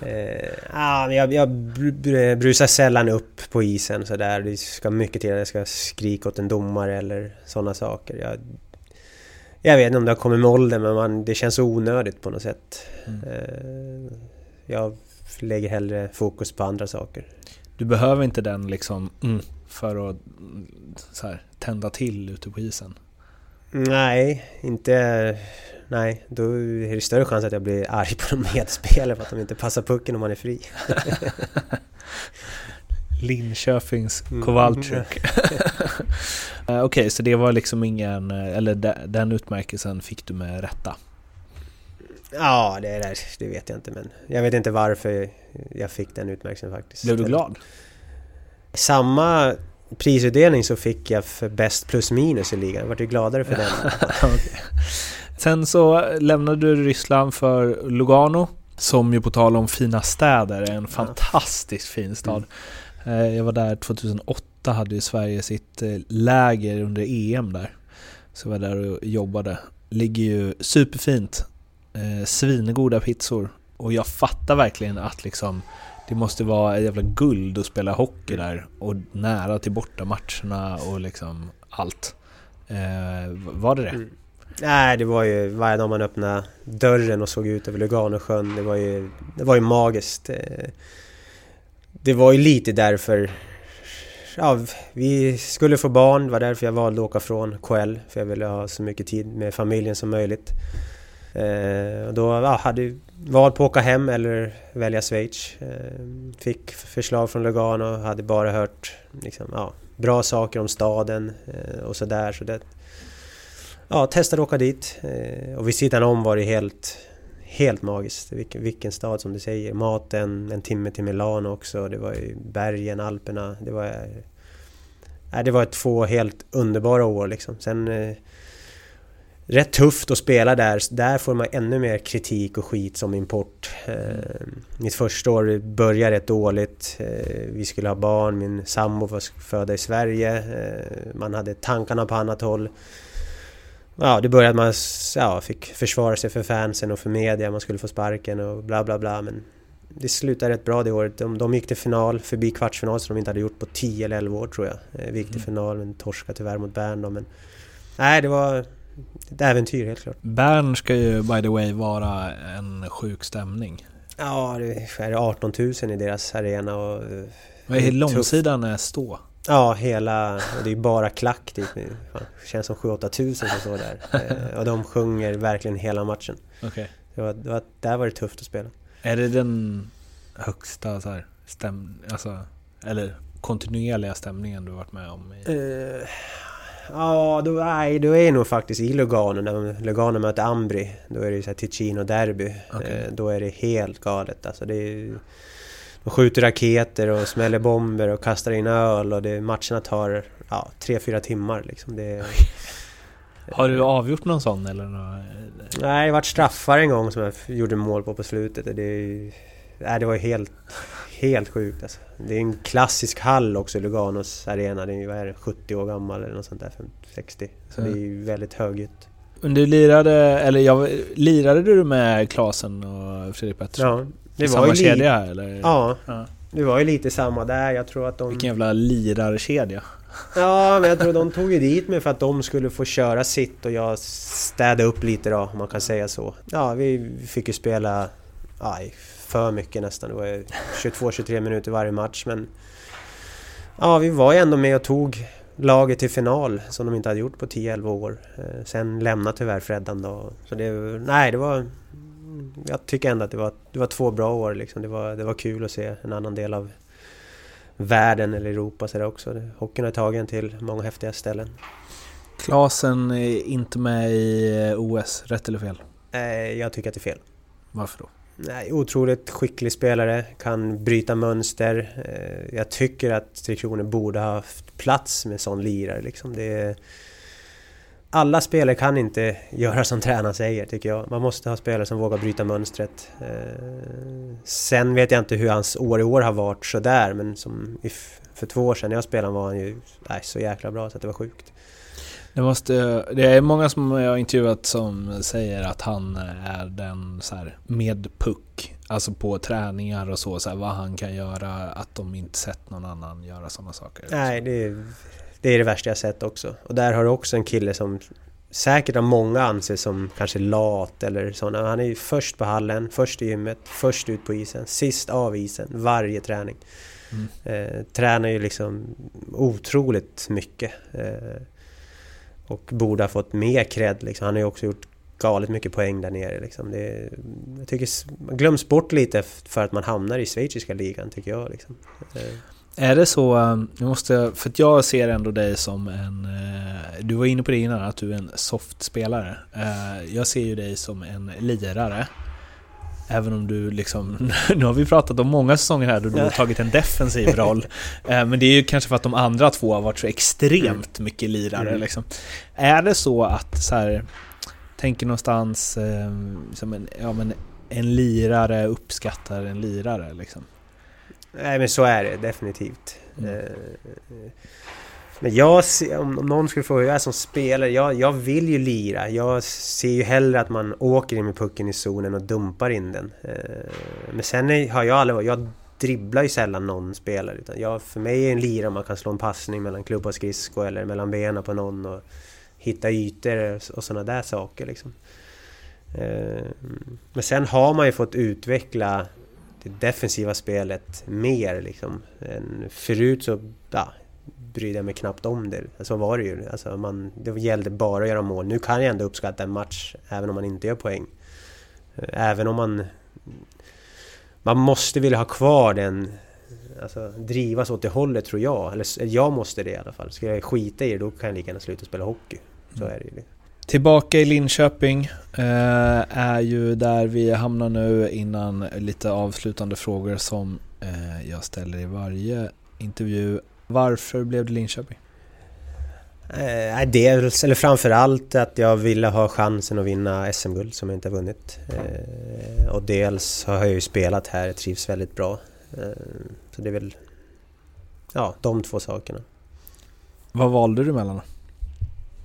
Eh, ah, jag, jag br- br- brusar sällan upp på isen så där. Det ska mycket till att jag ska skrika åt en domare eller sådana saker. Jag, jag vet inte om det har kommit med åldern men man, det känns onödigt på något sätt. Eh, jag lägger hellre fokus på andra saker. Du behöver inte den liksom mm, för att mm, här, tända till ute på isen. Nej, inte... Nej, då är det större chans att jag blir arg på de medspelare för att de inte passar pucken om man är fri. Linköpings Mm. Kowalczyk. Eh, Okej, så det var liksom ingen, eh, eller de- den utmärkelsen fick du med rätta? Ja, det, där, det vet jag inte men jag vet inte varför jag fick den utmärkelsen faktiskt. Blev du glad? Samma prisutdelning så fick jag för bäst plus minus i ligan. Jag vart ju gladare för den. Sen så lämnade du Ryssland för Lugano, som ju på tal om fina städer är en fantastiskt fin stad. Eh, Jag var där 2008, hade ju Sverige sitt eh, läger under EM där. Så jag var där och jobbade. Ligger ju superfint, eh, svingoda pizzor. Och jag fattar verkligen att liksom det måste vara jävla guld att spela hockey där och nära till bortamatcherna och liksom allt. Eh, var det det? Mm. Nej, det var ju varje dag man öppnade dörren och såg ut över Luganosjön. Det var ju, det var ju magiskt. Eh, det var ju lite därför... Ja, vi skulle få barn. Det var därför jag valde att åka från KL. För jag ville ha så mycket tid med familjen som möjligt. Eh, och då ja, hade jag valt på att åka hem eller välja Schweiz. Eh, fick förslag från Lugano. Hade bara hört liksom, ja, bra saker om staden och sådär. Så det, ja, testade att åka dit. Eh, och vid sidan om var det helt, helt magiskt. Vilken, vilken stad som du säger. Maten, en timme till Milano också. Det var ju bergen, Alperna. Det var... Nej, det var två helt underbara år liksom. Sen... Eh, rätt tufft att spela där. Där får man ännu mer kritik och skit som import. Eh, mitt första år började rätt dåligt. Eh, vi skulle ha barn, min sambo var född i Sverige. Eh, man hade tankarna på annat håll. Ja, det började man... Ja, fick försvara sig för fansen och för media. Man skulle få sparken och bla bla bla. Men det slutade rätt bra det året. De, de gick till final, förbi kvartsfinal som de inte hade gjort på 10 eller 11 år tror jag. Eh, Vi gick till final men torskade tyvärr mot Bern då, men... Nej, det var ett äventyr helt klart. Bern ska ju by the way vara en sjuk stämning. Ja, det är 18 000 i deras arena och... eh, Vad är långsidan är stå? Ja, hela... Det är bara klack typ. Fan, det känns som 7-8 tusen som står där. Eh, Och de sjunger verkligen hela matchen. Okej. Det var, det var, där var det tufft att spela. Är det den högsta så här, stäm... Alltså, eller kontinuerliga stämningen du varit med om? I... Eh, Ja, då, nej, då är det nog faktiskt i Lugano. När Lugano möter Ambri. Då är det ju Ticino-derby. Okej. Eh, Då är det helt galet. Alltså det är, de skjuter raketer och smäller bomber och kastar in öl och det, matcherna tar ja, 3-4 timmar liksom. Det, Har du avgjort någon sån eller? Någon... nej, det vart straffar en gång som jag gjorde mål på på slutet. Det, nej, det var helt, helt sjukt alltså. Det är en klassisk hall också, Luganos arena. Den är vad är det, 70 år gammal eller något sånt där, 60. Så det är ju väldigt högljutt. Men Du lirade, eller jag, lirade du med Klasen och Fredrik Pettersson? Ja, det I var samma kedja eller? Ja, Ja. det var ju lite samma där. Jag tror att de... Vilken jävla lirarkedja. Ja, men jag tror de tog ju dit mig för att de skulle få köra sitt och jag städade upp lite då, om man kan säga så. Ja, vi fick ju spela aj, för mycket nästan. Det var ju 22-23 minuter varje match, men... Ja, vi var ju ändå med och tog laget till final som de inte hade gjort på 10-11 år. Eh, sen lämnade tyvärr Freddan då. Så det, nej, det var... Jag tycker ändå att det var, det var två bra år liksom. Det var, det var kul att se en annan del av världen eller Europa så också. Hockeyn har tagit en till många häftiga ställen. Klasen är inte med i OS, rätt eller fel? Eh, jag tycker att det är fel. Varför då? Nej, otroligt skicklig spelare, kan bryta mönster. Eh, jag tycker att Tre Kronor borde ha haft plats med sån lirare. Liksom. Det är, alla spelare kan inte göra som tränaren säger, tycker jag. Man måste ha spelare som vågar bryta mönstret. Sen vet jag inte hur hans år i år har varit sådär, men som för två år sedan när jag spelade var han ju nej, så jäkla bra så att det var sjukt. Det, måste, det är många som jag har intervjuat som säger att han är den så här, med puck, alltså på träningar och så, så här, vad han kan göra, att de inte sett någon annan göra sådana saker. Nej, det är, det är det värsta jag sett också. Och där har du också en kille som säkert av många anses som kanske lat eller sådana. Han är ju först på hallen, först i gymmet, först ut på isen, sist av isen, varje träning. Mm. Eh, tränar ju liksom otroligt mycket. Eh, och borde ha fått mer cred liksom. Han har ju också gjort galet mycket poäng där nere liksom. Det, jag tycker man glöms bort lite för att man hamnar i schweiziska ligan tycker jag liksom. Är det så, um, jag måste, för att jag ser ändå dig som en, eh, du var inne på det innan, att du är en soft-spelare. Eh, jag ser ju dig som en lirare. Även om du liksom, nu har vi pratat om många säsonger här då du har tagit en defensiv roll. Eh, men det är ju kanske för att de andra två har varit så extremt mm. mycket lirare mm. liksom. Är det så att så här, tänker någonstans som en, ja, men en lirare uppskattar en lirare liksom? Nej men så är det definitivt. Mm. Eh, men jag ser, om någon skulle fråga hur jag är som spelare, jag, jag vill ju lira. Jag ser ju hellre att man åker in med pucken i zonen och dumpar in den. Eh, men sen har jag aldrig jag dribblar ju sällan någon spelare. Utan jag, för mig är en lira man kan slå en passning mellan klubba och skridsko eller mellan benen på någon och hitta ytor och sådana där saker liksom. Eh, men sen har man ju fått utveckla det defensiva spelet mer liksom. Förut så, ja, brydde jag mig knappt om det. Så var det ju. Alltså man, det gällde bara att göra mål. Nu kan jag ändå uppskatta en match även om man inte gör poäng. Även om man... Man måste vilja ha kvar den... Alltså drivas åt det hållet tror jag. Eller jag måste det i alla fall. Ska jag skita i det då kan jag lika gärna sluta spela hockey. Så är det ju. Tillbaka i Linköping eh, är ju där vi hamnar nu innan lite avslutande frågor som eh, jag ställer i varje intervju. Varför blev det Linköping? Eh, dels, eller framförallt att jag ville ha chansen att vinna SM-guld som jag inte har vunnit. Eh, och dels har jag ju spelat här, trivs väldigt bra. Eh, så det är väl ja, de två sakerna. Vad valde du mellan?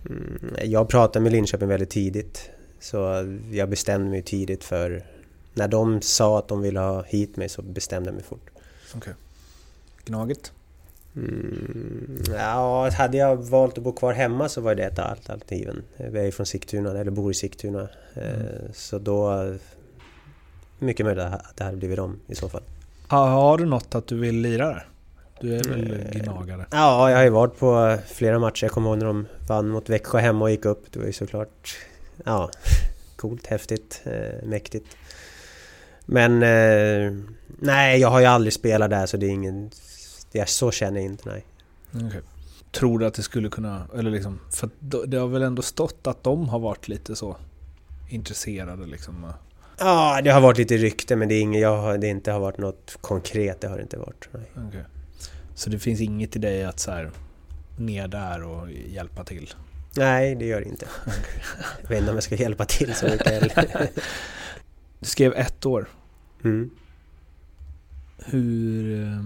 Mm, jag pratade med Linköping väldigt tidigt. Så jag bestämde mig tidigt för... När de sa att de ville ha hit mig så bestämde jag mig fort. Okay. Gnaget? Mm, ja, hade jag valt att bo kvar hemma så var det ett av alternativen. Vi är från Sigtuna, eller bor i Sigtuna. Eh, mm. Så då... Mycket möjligt att det hade blivit dem i så fall. Har, har du något att du vill lira där? Du är väl eh, gnagare? Ja, jag har ju varit på flera matcher. Jag kommer ihåg när de vann mot Växjö hemma och gick upp. Det var ju såklart... Ja, coolt, häftigt, eh, mäktigt. Men... nej, jag har ju aldrig spelat där så det är ingen det är så känner jag inte, nej. Okay. Tror du att det skulle kunna, eller liksom, för det har väl ändå stått att de har varit lite så intresserade liksom? Ja, det har varit lite rykte men det är inget, jag det inte har varit något konkret, det har det inte varit. Nej. Okay. Så det finns inget i dig att så här, ner där och hjälpa till? Nej, det gör det inte. jag vet inte om jag ska hjälpa till så mycket heller. du skrev ett år. Mm. Hur eh,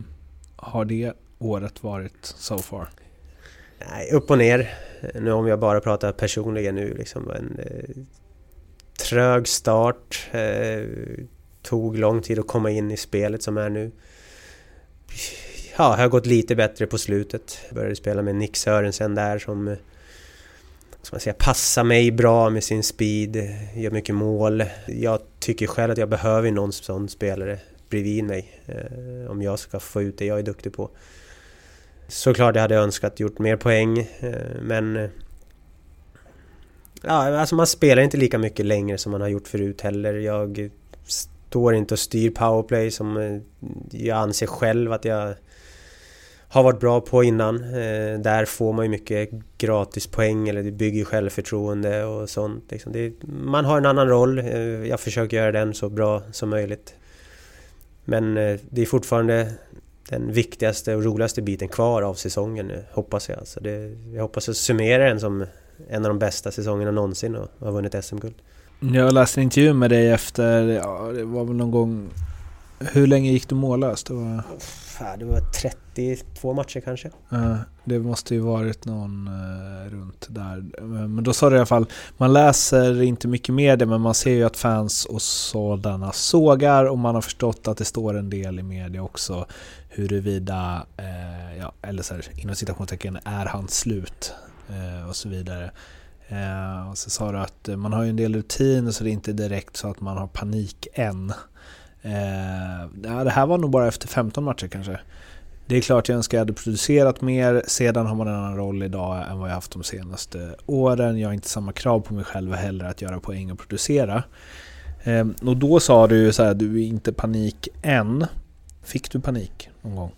har det året varit so far? Nej, upp och ner. Nu om jag bara pratar personligen nu liksom en eh, trög start. Eh, tog lång tid att komma in i spelet som är nu. Ja, det har gått lite bättre på slutet. började spela med Nick Sörensen där som Som ska man säga, passar mig bra med sin speed, gör mycket mål. Jag tycker själv att jag behöver någon sån spelare bredvid mig. Eh, om jag ska få ut det jag är duktig på. Såklart jag hade önskat gjort mer poäng eh, men... Eh, ja, alltså man spelar inte lika mycket längre som man har gjort förut heller. Jag står inte och styr powerplay som eh, jag anser själv att jag har varit bra på innan. Eh, Där får man ju mycket gratispoäng eller det bygger självförtroende och sånt. liksom. Det, man har en annan roll. Eh, Jag försöker göra den så bra som möjligt. Men eh, det är fortfarande den viktigaste och roligaste biten kvar av säsongen nu, hoppas jag. Alltså det, jag hoppas att summera den som en av de bästa säsongerna någonsin och har vunnit SM-guld. Jag läste en intervju med dig efter, ja, det var väl någon gång... Hur länge gick du mållös? Det, var, Fan, det var 32 matcher kanske. det måste ju varit någon eh, runt där. Eh, men då sa du i alla fall, man läser inte mycket media men man ser ju att fans och sådana sågar och man har förstått att det står en del i media också huruvida, eh, ja, eller så här, inom citationstecken, är han slut? Och så vidare. Och så sa du att man har ju en del rutiner så det är inte direkt så att man har panik än. Eh, det här var nog bara efter 15 matcher kanske. Det är klart jag önskar jag hade producerat mer. Sedan har man en annan roll idag än vad jag haft de senaste åren. Jag har inte samma krav på mig själv heller att göra poäng och producera. Eh, och då sa du ju så här, du är inte panik än. Fick du panik någon gång?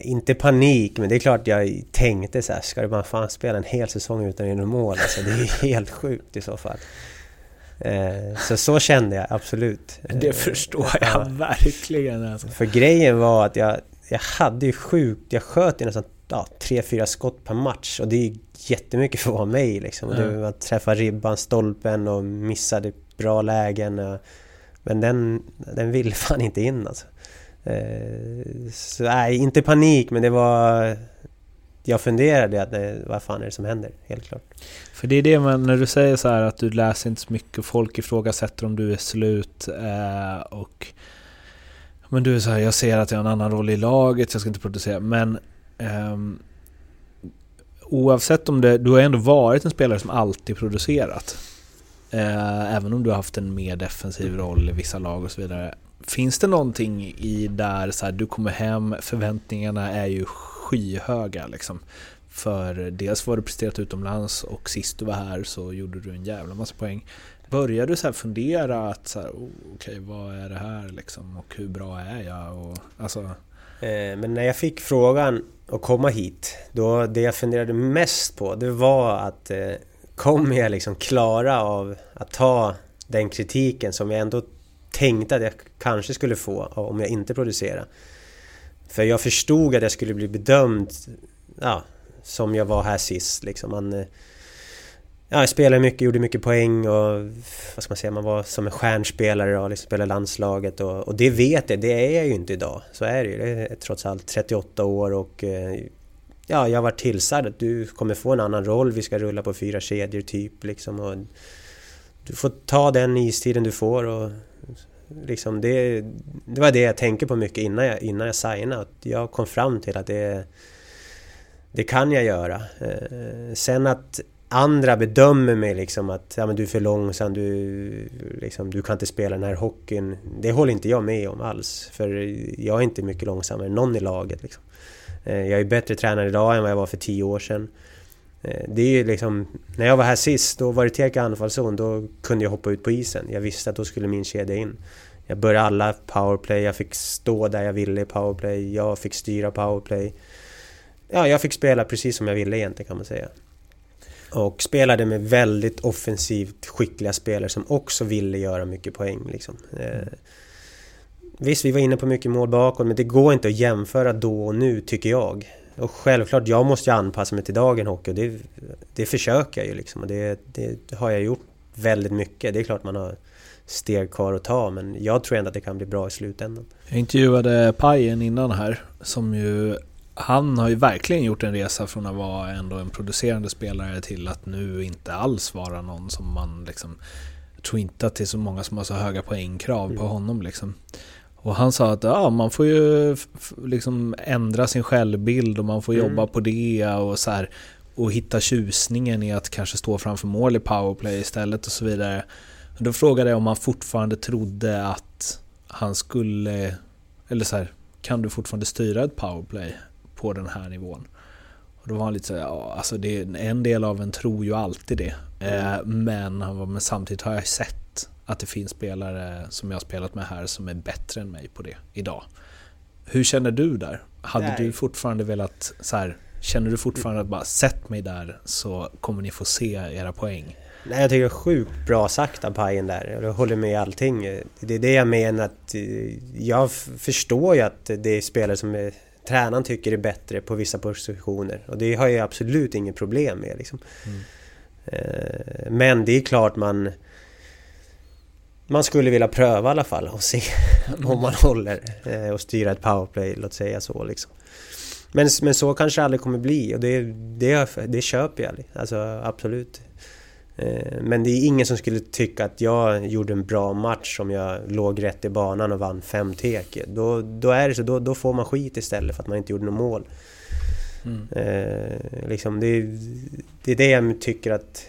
Inte panik, men det är klart jag tänkte så här, ska du bara fan spela en hel säsong utan att göra mål? Alltså, det är ju helt sjukt i så fall. Eh, Så så kände jag absolut. Det förstår Ja. jag verkligen. Alltså. För grejen var att jag, jag hade ju sjukt, jag sköt ju nästan ja, tre, fyra skott per match och det är jättemycket för att vara mig liksom. Ja. Det, man träffar ribban, stolpen och missade bra lägen. Men den, den ville fan inte in alltså. Eh, Så nej, inte panik men det var... Jag funderade att eh, vad fan är det som händer? Helt klart. För det är det man, när du säger så här att du läser inte så mycket, folk ifrågasätter om du är slut eh, och men du är så här, jag ser att jag har en annan roll i laget, jag ska inte producera. Men eh, oavsett om det, du har ändå varit en spelare som alltid producerat. Eh, även om du har haft en mer defensiv roll i vissa lag och så vidare. Finns det någonting i där så här, du kommer hem, förväntningarna är ju skyhöga liksom. För dels var du presterat utomlands och sist du var här så gjorde du en jävla massa poäng. Började du så här fundera att så här, oh, okej vad är det här liksom och hur bra är jag? Och, alltså, Eh, Men när jag fick frågan att komma hit, då det jag funderade mest på det var att eh, kommer jag liksom klara av att ta den kritiken som jag ändå tänkte att jag kanske skulle få om jag inte producerade? För jag förstod att jag skulle bli bedömd ja, som jag var här sist. Liksom. Man, eh, ja, jag spelade mycket, gjorde mycket poäng och vad ska man säga, man var som en stjärnspelare och liksom spelade landslaget och, och det vet jag, det är jag ju inte idag. Så är det ju. Det är trots allt 38 år och eh, ja, jag har varit tillsagd att du kommer få en annan roll, vi ska rulla på fyra kedjor typ liksom. Och du får ta den istiden du får och liksom det, det var det jag tänkte på mycket innan jag, innan jag signade. Jag kom fram till att det, det kan jag göra. Eh, sen att andra bedömer mig liksom att ja, men du är för långsam, du, liksom, du kan inte spela den här hockeyn. Det håller inte jag med om alls. För jag är inte mycket långsammare än någon i laget. Liksom. Eh, jag är bättre tränare idag än vad jag var för tio år sedan. Eh, det är ju liksom, när jag var här sist, då var det teka anfallszon, då kunde jag hoppa ut på isen. Jag visste att då skulle min kedja in. Jag började alla powerplay, jag fick stå där jag ville i powerplay, jag fick styra powerplay. Ja, jag fick spela precis som jag ville egentligen kan man säga. Och spelade med väldigt offensivt skickliga spelare som också ville göra mycket poäng. Liksom. Eh, visst, vi var inne på mycket mål bakåt, men det går inte att jämföra då och nu, tycker jag. Och självklart, jag måste ju anpassa mig till dagen hockey och det, det försöker jag ju liksom. Och det, det har jag gjort väldigt mycket. Det är klart man har steg kvar att ta, men jag tror ändå att det kan bli bra i slutändan. Jag intervjuade Pajen innan här, som ju han har ju verkligen gjort en resa från att vara ändå en producerande spelare till att nu inte alls vara någon som man liksom... Jag tror inte att det är så många som har så höga poängkrav på Mm. honom liksom. Och han sa att ja, man får ju liksom ändra sin självbild och man får Mm. jobba på det och så här, Och hitta tjusningen i att kanske stå framför mål i powerplay istället och så vidare. Och då frågade jag om han fortfarande trodde att han skulle... Eller så här, kan du fortfarande styra ett powerplay på den här nivån. Och då var han lite såhär, ja alltså det, en del av en tror ju alltid det. Eh, men, han var, men samtidigt har jag sett att det finns spelare som jag har spelat med här som är bättre än mig på det idag. Hur känner du där? Hade Nej. du fortfarande velat så här, Känner du fortfarande att bara sätt mig där så kommer ni få se era poäng? Nej, jag tycker det är sjukt bra sagt av Pajen där. Jag håller med i allting. Det är det jag menar att eh, jag förstår ju att det är spelare som är, tränaren tycker är bättre på vissa positioner. Och det har jag absolut inget problem med liksom. Eh, Men det är klart man man skulle vilja pröva i alla fall och se om man håller eh, och styra ett powerplay, låt säga så liksom. Men, men så kanske det aldrig kommer bli och det, det, det köper jag. Alltså absolut. Eh, Men det är ingen som skulle tycka att jag gjorde en bra match om jag låg rätt i banan och vann fem teke. Då, då är det så, då, då får man skit istället för att man inte gjorde något mål. Eh, liksom det, det är det jag tycker att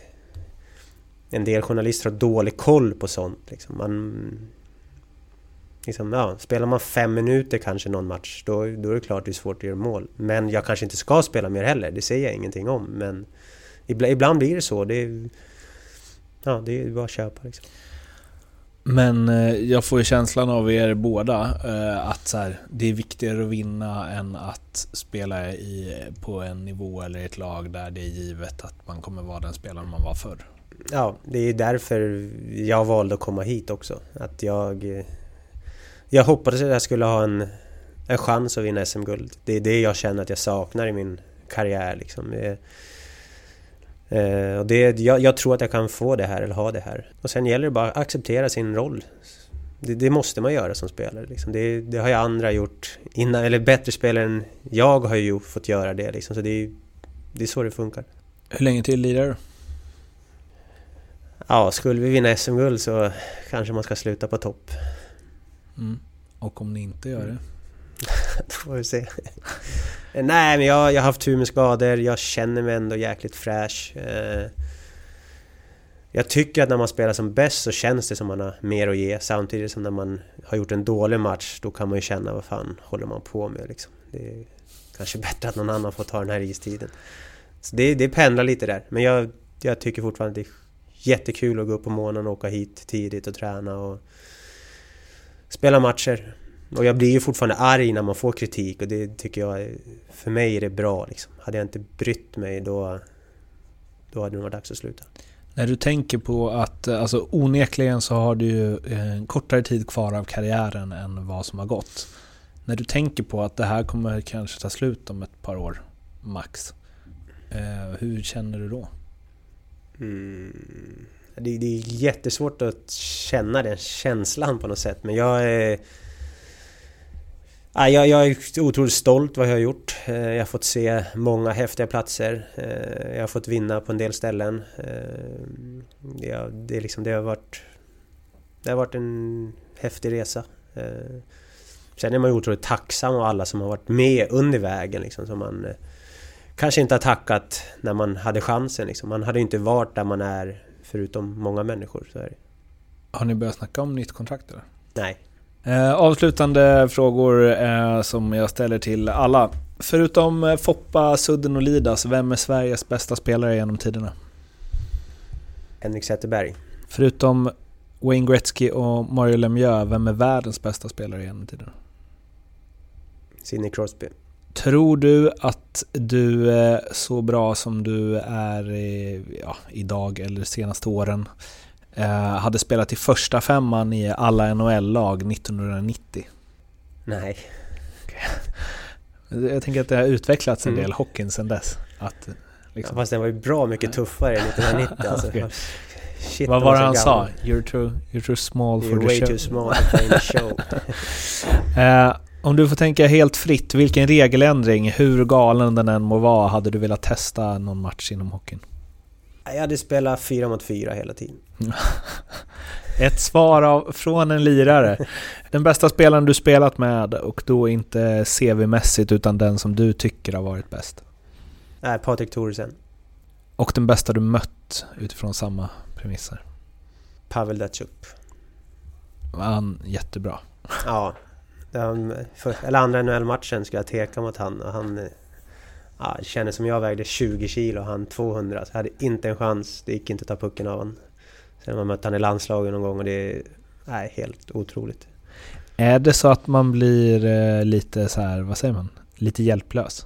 en del journalister har dålig koll på sånt. Liksom. Man, liksom, ja, spelar man fem minuter kanske någon match, då, då är det klart det är svårt att göra mål. Men jag kanske inte ska spela mer heller, det säger jag ingenting om. Men ibland, ibland blir det så. Det är, ja, det är bara att köpa liksom. Men eh, jag får ju känslan av er båda eh, att så här, det är viktigare att vinna än att spela i, på en nivå eller ett lag där det är givet att man kommer vara den spelaren man var förr. Ja, det är därför jag valde att komma hit också. Att jag... Jag hoppades att jag skulle ha en, en chans att vinna SM-guld. Det är det jag känner att jag saknar i min karriär liksom. Eh, och det, jag, jag tror att jag kan få det här, eller ha det här. Och sen gäller det bara att acceptera sin roll. Det, det måste man göra som spelare. Liksom. Det, det har ju andra gjort innan, eller bättre spelare än jag har ju fått göra det. Liksom. Så det det är så det funkar. Hur länge till lirar du? Ja, skulle vi vinna SM-guld så kanske man ska sluta på topp. Mm. Och om ni inte gör det? Då får vi se. Eh, nej, men jag, jag har haft tur med skador. Jag känner mig ändå jäkligt fräsch. Eh, jag tycker att när man spelar som bäst så känns det som man har mer att ge. Samtidigt som när man har gjort en dålig match, då kan man ju känna vad fan håller man på med liksom. Det är kanske bättre att någon annan får ta den här istiden. Så det, det pendlar lite där. Men jag, jag tycker fortfarande att det är jättekul att gå upp på morgonen och åka hit tidigt och träna och spela matcher. Och jag blir ju fortfarande arg när man får kritik och det tycker jag, för mig är det bra liksom. Hade jag inte brytt mig då, då hade det varit dags att sluta. När du tänker på att, eh, alltså onekligen så har du ju eh, en kortare tid kvar av karriären än vad som har gått. När du tänker på att det här kommer kanske ta slut om ett par år, max. Eh, hur känner du då? Mm. Det, det är jättesvårt att känna den känslan på något sätt men jag är... Ja, jag, jag är otroligt stolt vad jag har gjort. Eh, Jag har fått se många häftiga platser. Eh, Jag har fått vinna på en del ställen. Eh, det, liksom, det, har varit, det har varit en häftig resa. Sen är man ju otroligt tacksam av alla som har varit med under vägen. Liksom, som man kanske inte har tackat när man hade chansen. Liksom. Man hade ju inte varit där man är förutom många människor. Så är det. Har ni börjat snacka om nytt kontrakt eller? Nej. Eh, avslutande frågor eh, som jag ställer till alla. Förutom eh, Foppa, Sudden och Lidas, vem är Sveriges bästa spelare genom tiderna? Henrik Zetterberg. Förutom Wayne Gretzky och Mario Lemieux, vem är världens bästa spelare genom tiderna? Sidney Crosby. Tror du att du är så bra som du är ja, idag eller de senaste åren hade spelat i första femman i alla NHL-lag 1990? Nej. Jag tänker att det har utvecklats en Mm. del hockeyn sedan dess. Att, Ja, liksom, fast den var ju bra mycket tuffare 1990 alltså. Okej. Shit, vad var det han sa? gammal. You're too, you're too small You're for the way show. too small to play in the show. Eh, om du får tänka helt fritt, vilken regeländring, hur galen den än må vara, hade du velat testa någon match inom hockeyn? Jag hade spelat fyra mot fyra hela tiden. Ett svar av, från en lirare. Den bästa spelaren du spelat med och då inte CV-mässigt utan den som du tycker har varit bäst. Nej, Patrik Thoresen. Och den bästa du mött utifrån samma premisser. Pavel Datsjuk. Han jättebra? Ja. um, för, eller andra NHL-matchen skulle jag teka mot han och han... Ja, det kändes som jag vägde 20 kilo och han 200. Så jag hade inte en chans. Det gick inte att ta pucken av honom. Sen har man mött han i landslaget någon gång och det är nej, helt otroligt. Är det så att man blir eh, lite så här, vad säger man? Lite hjälplös?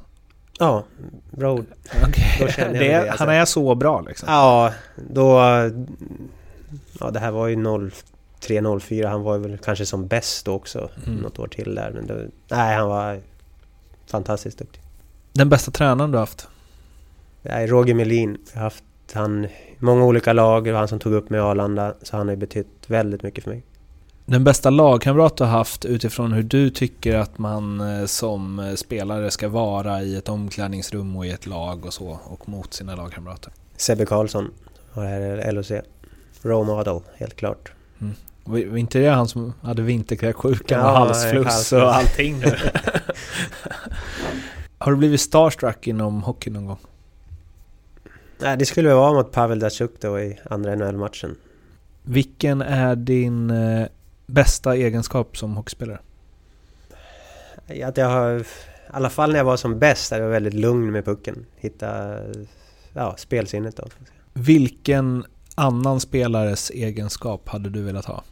Ja. Då kände jag det, det, alltså. Han är så bra liksom? Ja, då... Ja, det här var ju 03-04. Han var väl kanske som bäst då också. Mm. Något år till där. Men då, nej, han var fantastiskt duktig. Den bästa tränaren du haft? Nej, Roger Melin. Jag har haft han många olika lag. Det var han som tog upp mig i Arlanda. Så han har ju betytt väldigt mycket för mig. Den bästa lagkamrat du har haft utifrån hur du tycker att man eh, som eh, spelare ska vara i ett omklädningsrum och i ett lag och så och mot sina lagkamrater? Sebbe Karlsson här i LHC. Role model, helt klart. Var var inte det han som hade vinterkräksjukan Ja, och halsfluss och allting har du blivit starstruck inom hockey någon gång? Nej, det skulle väl vara mot Pavel Datsjuk då i andra NHL-matchen. Vilken är din eh, bästa egenskap som hockeyspelare? Att jag har, I alla fall när jag var som bäst, jag väldigt lugn med pucken. Hitta ja, spelsinnet då. Vilken annan spelares egenskap hade du velat ha?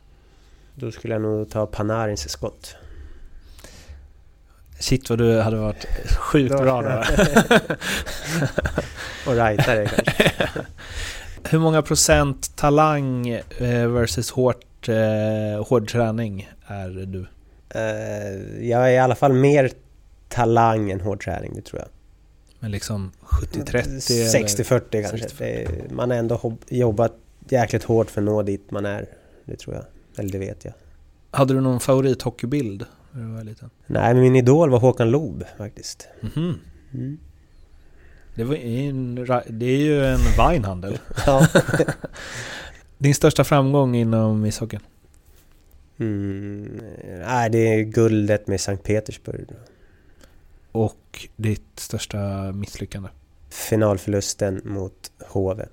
Då skulle jag nog ta Panarins skott. Shit vad du hade varit sjukt bra där. Och rightare kanske. Hur många procent talang eh, versus hårt, eh, hård träning är du? Eh, jag är i alla fall mer talang än hård träning, det tror jag. Men liksom 70-30? eller? 60-40 kanske. 60-40. Det är, man har ändå jobbat jäkligt hårt för att nå dit man är. Det tror jag. Eller det vet jag. Hade du någon favorithockeybild när du var liten? Nej, men min idol var Håkan Loob faktiskt. Mhm. Mm. Det, en, det är ju en Weinhandel. Ja. Din största framgång inom ishockeyn? Mm. Nej, det är guldet med Sankt Petersburg. Och ditt största misslyckande? Finalförlusten mot HV.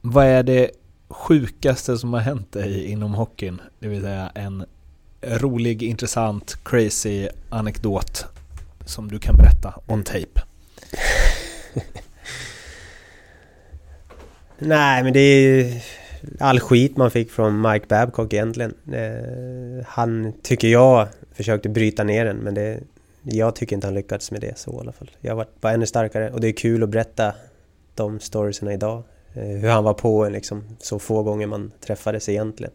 Vad är det sjukaste som har hänt dig inom hockeyn? Det vill säga en rolig, intressant, crazy anekdot som du kan berätta on tape. Nej, men det är all skit man fick från Mike Babcock egentligen. Eh, han, tycker jag, försökte bryta ner den, men det, jag tycker inte han lyckats med det så i alla fall. Jag har varit bara ännu starkare och det är kul att berätta de storiesarna idag. Eh, hur han var på en liksom så få gånger man träffades egentligen.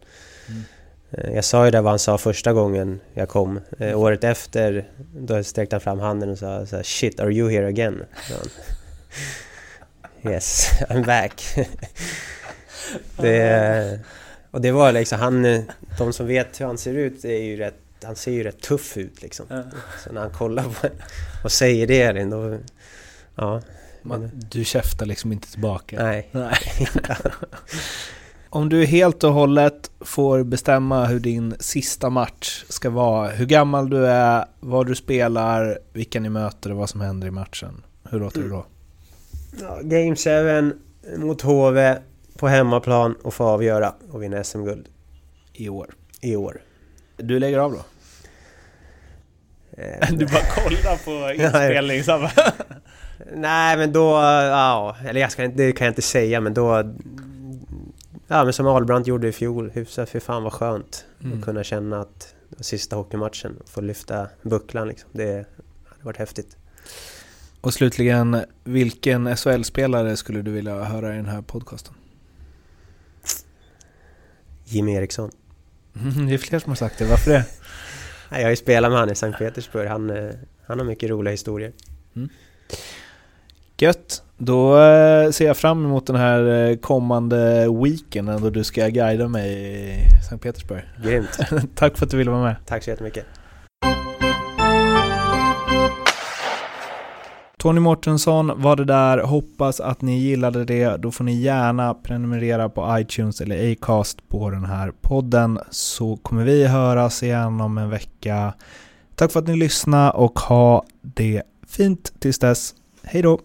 Mm. Eh, jag sa ju det vad han sa första gången jag kom. Eh, året efter, då sträckte han fram handen och sa så här, Shit, are you here again? han. Yes, I'm back. det, och det var liksom, han, de som vet hur han ser ut är ju rätt, han ser ju rätt tuff ut liksom. Så när han kollar på och säger det, då, ja, Man, du käftar liksom inte tillbaka. nej. Nej. Om du helt och hållet får bestämma hur din sista match ska vara, hur gammal du är, vad du spelar, vilka ni möter och vad som händer i matchen. Hur låter det då? Ja, Game 7 mot HV på hemmaplan och få avgöra och vinna SM-guld I år. i år. Du lägger av då? Eh, Du bara kollar på inspelning. Nej men då, ja, eller jag ska, det kan jag inte säga men då... Ja men som Ahlbrandt gjorde i fjol, hyfsat, för fan vad skönt Mm. att kunna känna att sista hockeymatchen, få lyfta bucklan liksom. Det hade varit häftigt. Och slutligen, vilken SHL-spelare skulle du vilja höra i den här podcasten? Jimmy Eriksson. Det är fler som har sagt det, varför det? Jag har ju spelat med han i Sankt Petersburg, han, eh, han har mycket roliga historier. Gött! Då eh, ser jag fram emot den här eh, kommande weekenden då du ska guida mig i Sankt Petersburg. Grymt! Tack för att du ville vara med. Tack så jättemycket! Tony Mårtensson var det där. Hoppas att ni gillade det. Då får ni gärna prenumerera på iTunes eller Acast på den här podden så kommer vi höras igen om en vecka. Tack för att ni lyssnade och ha det fint tills dess. Hej då!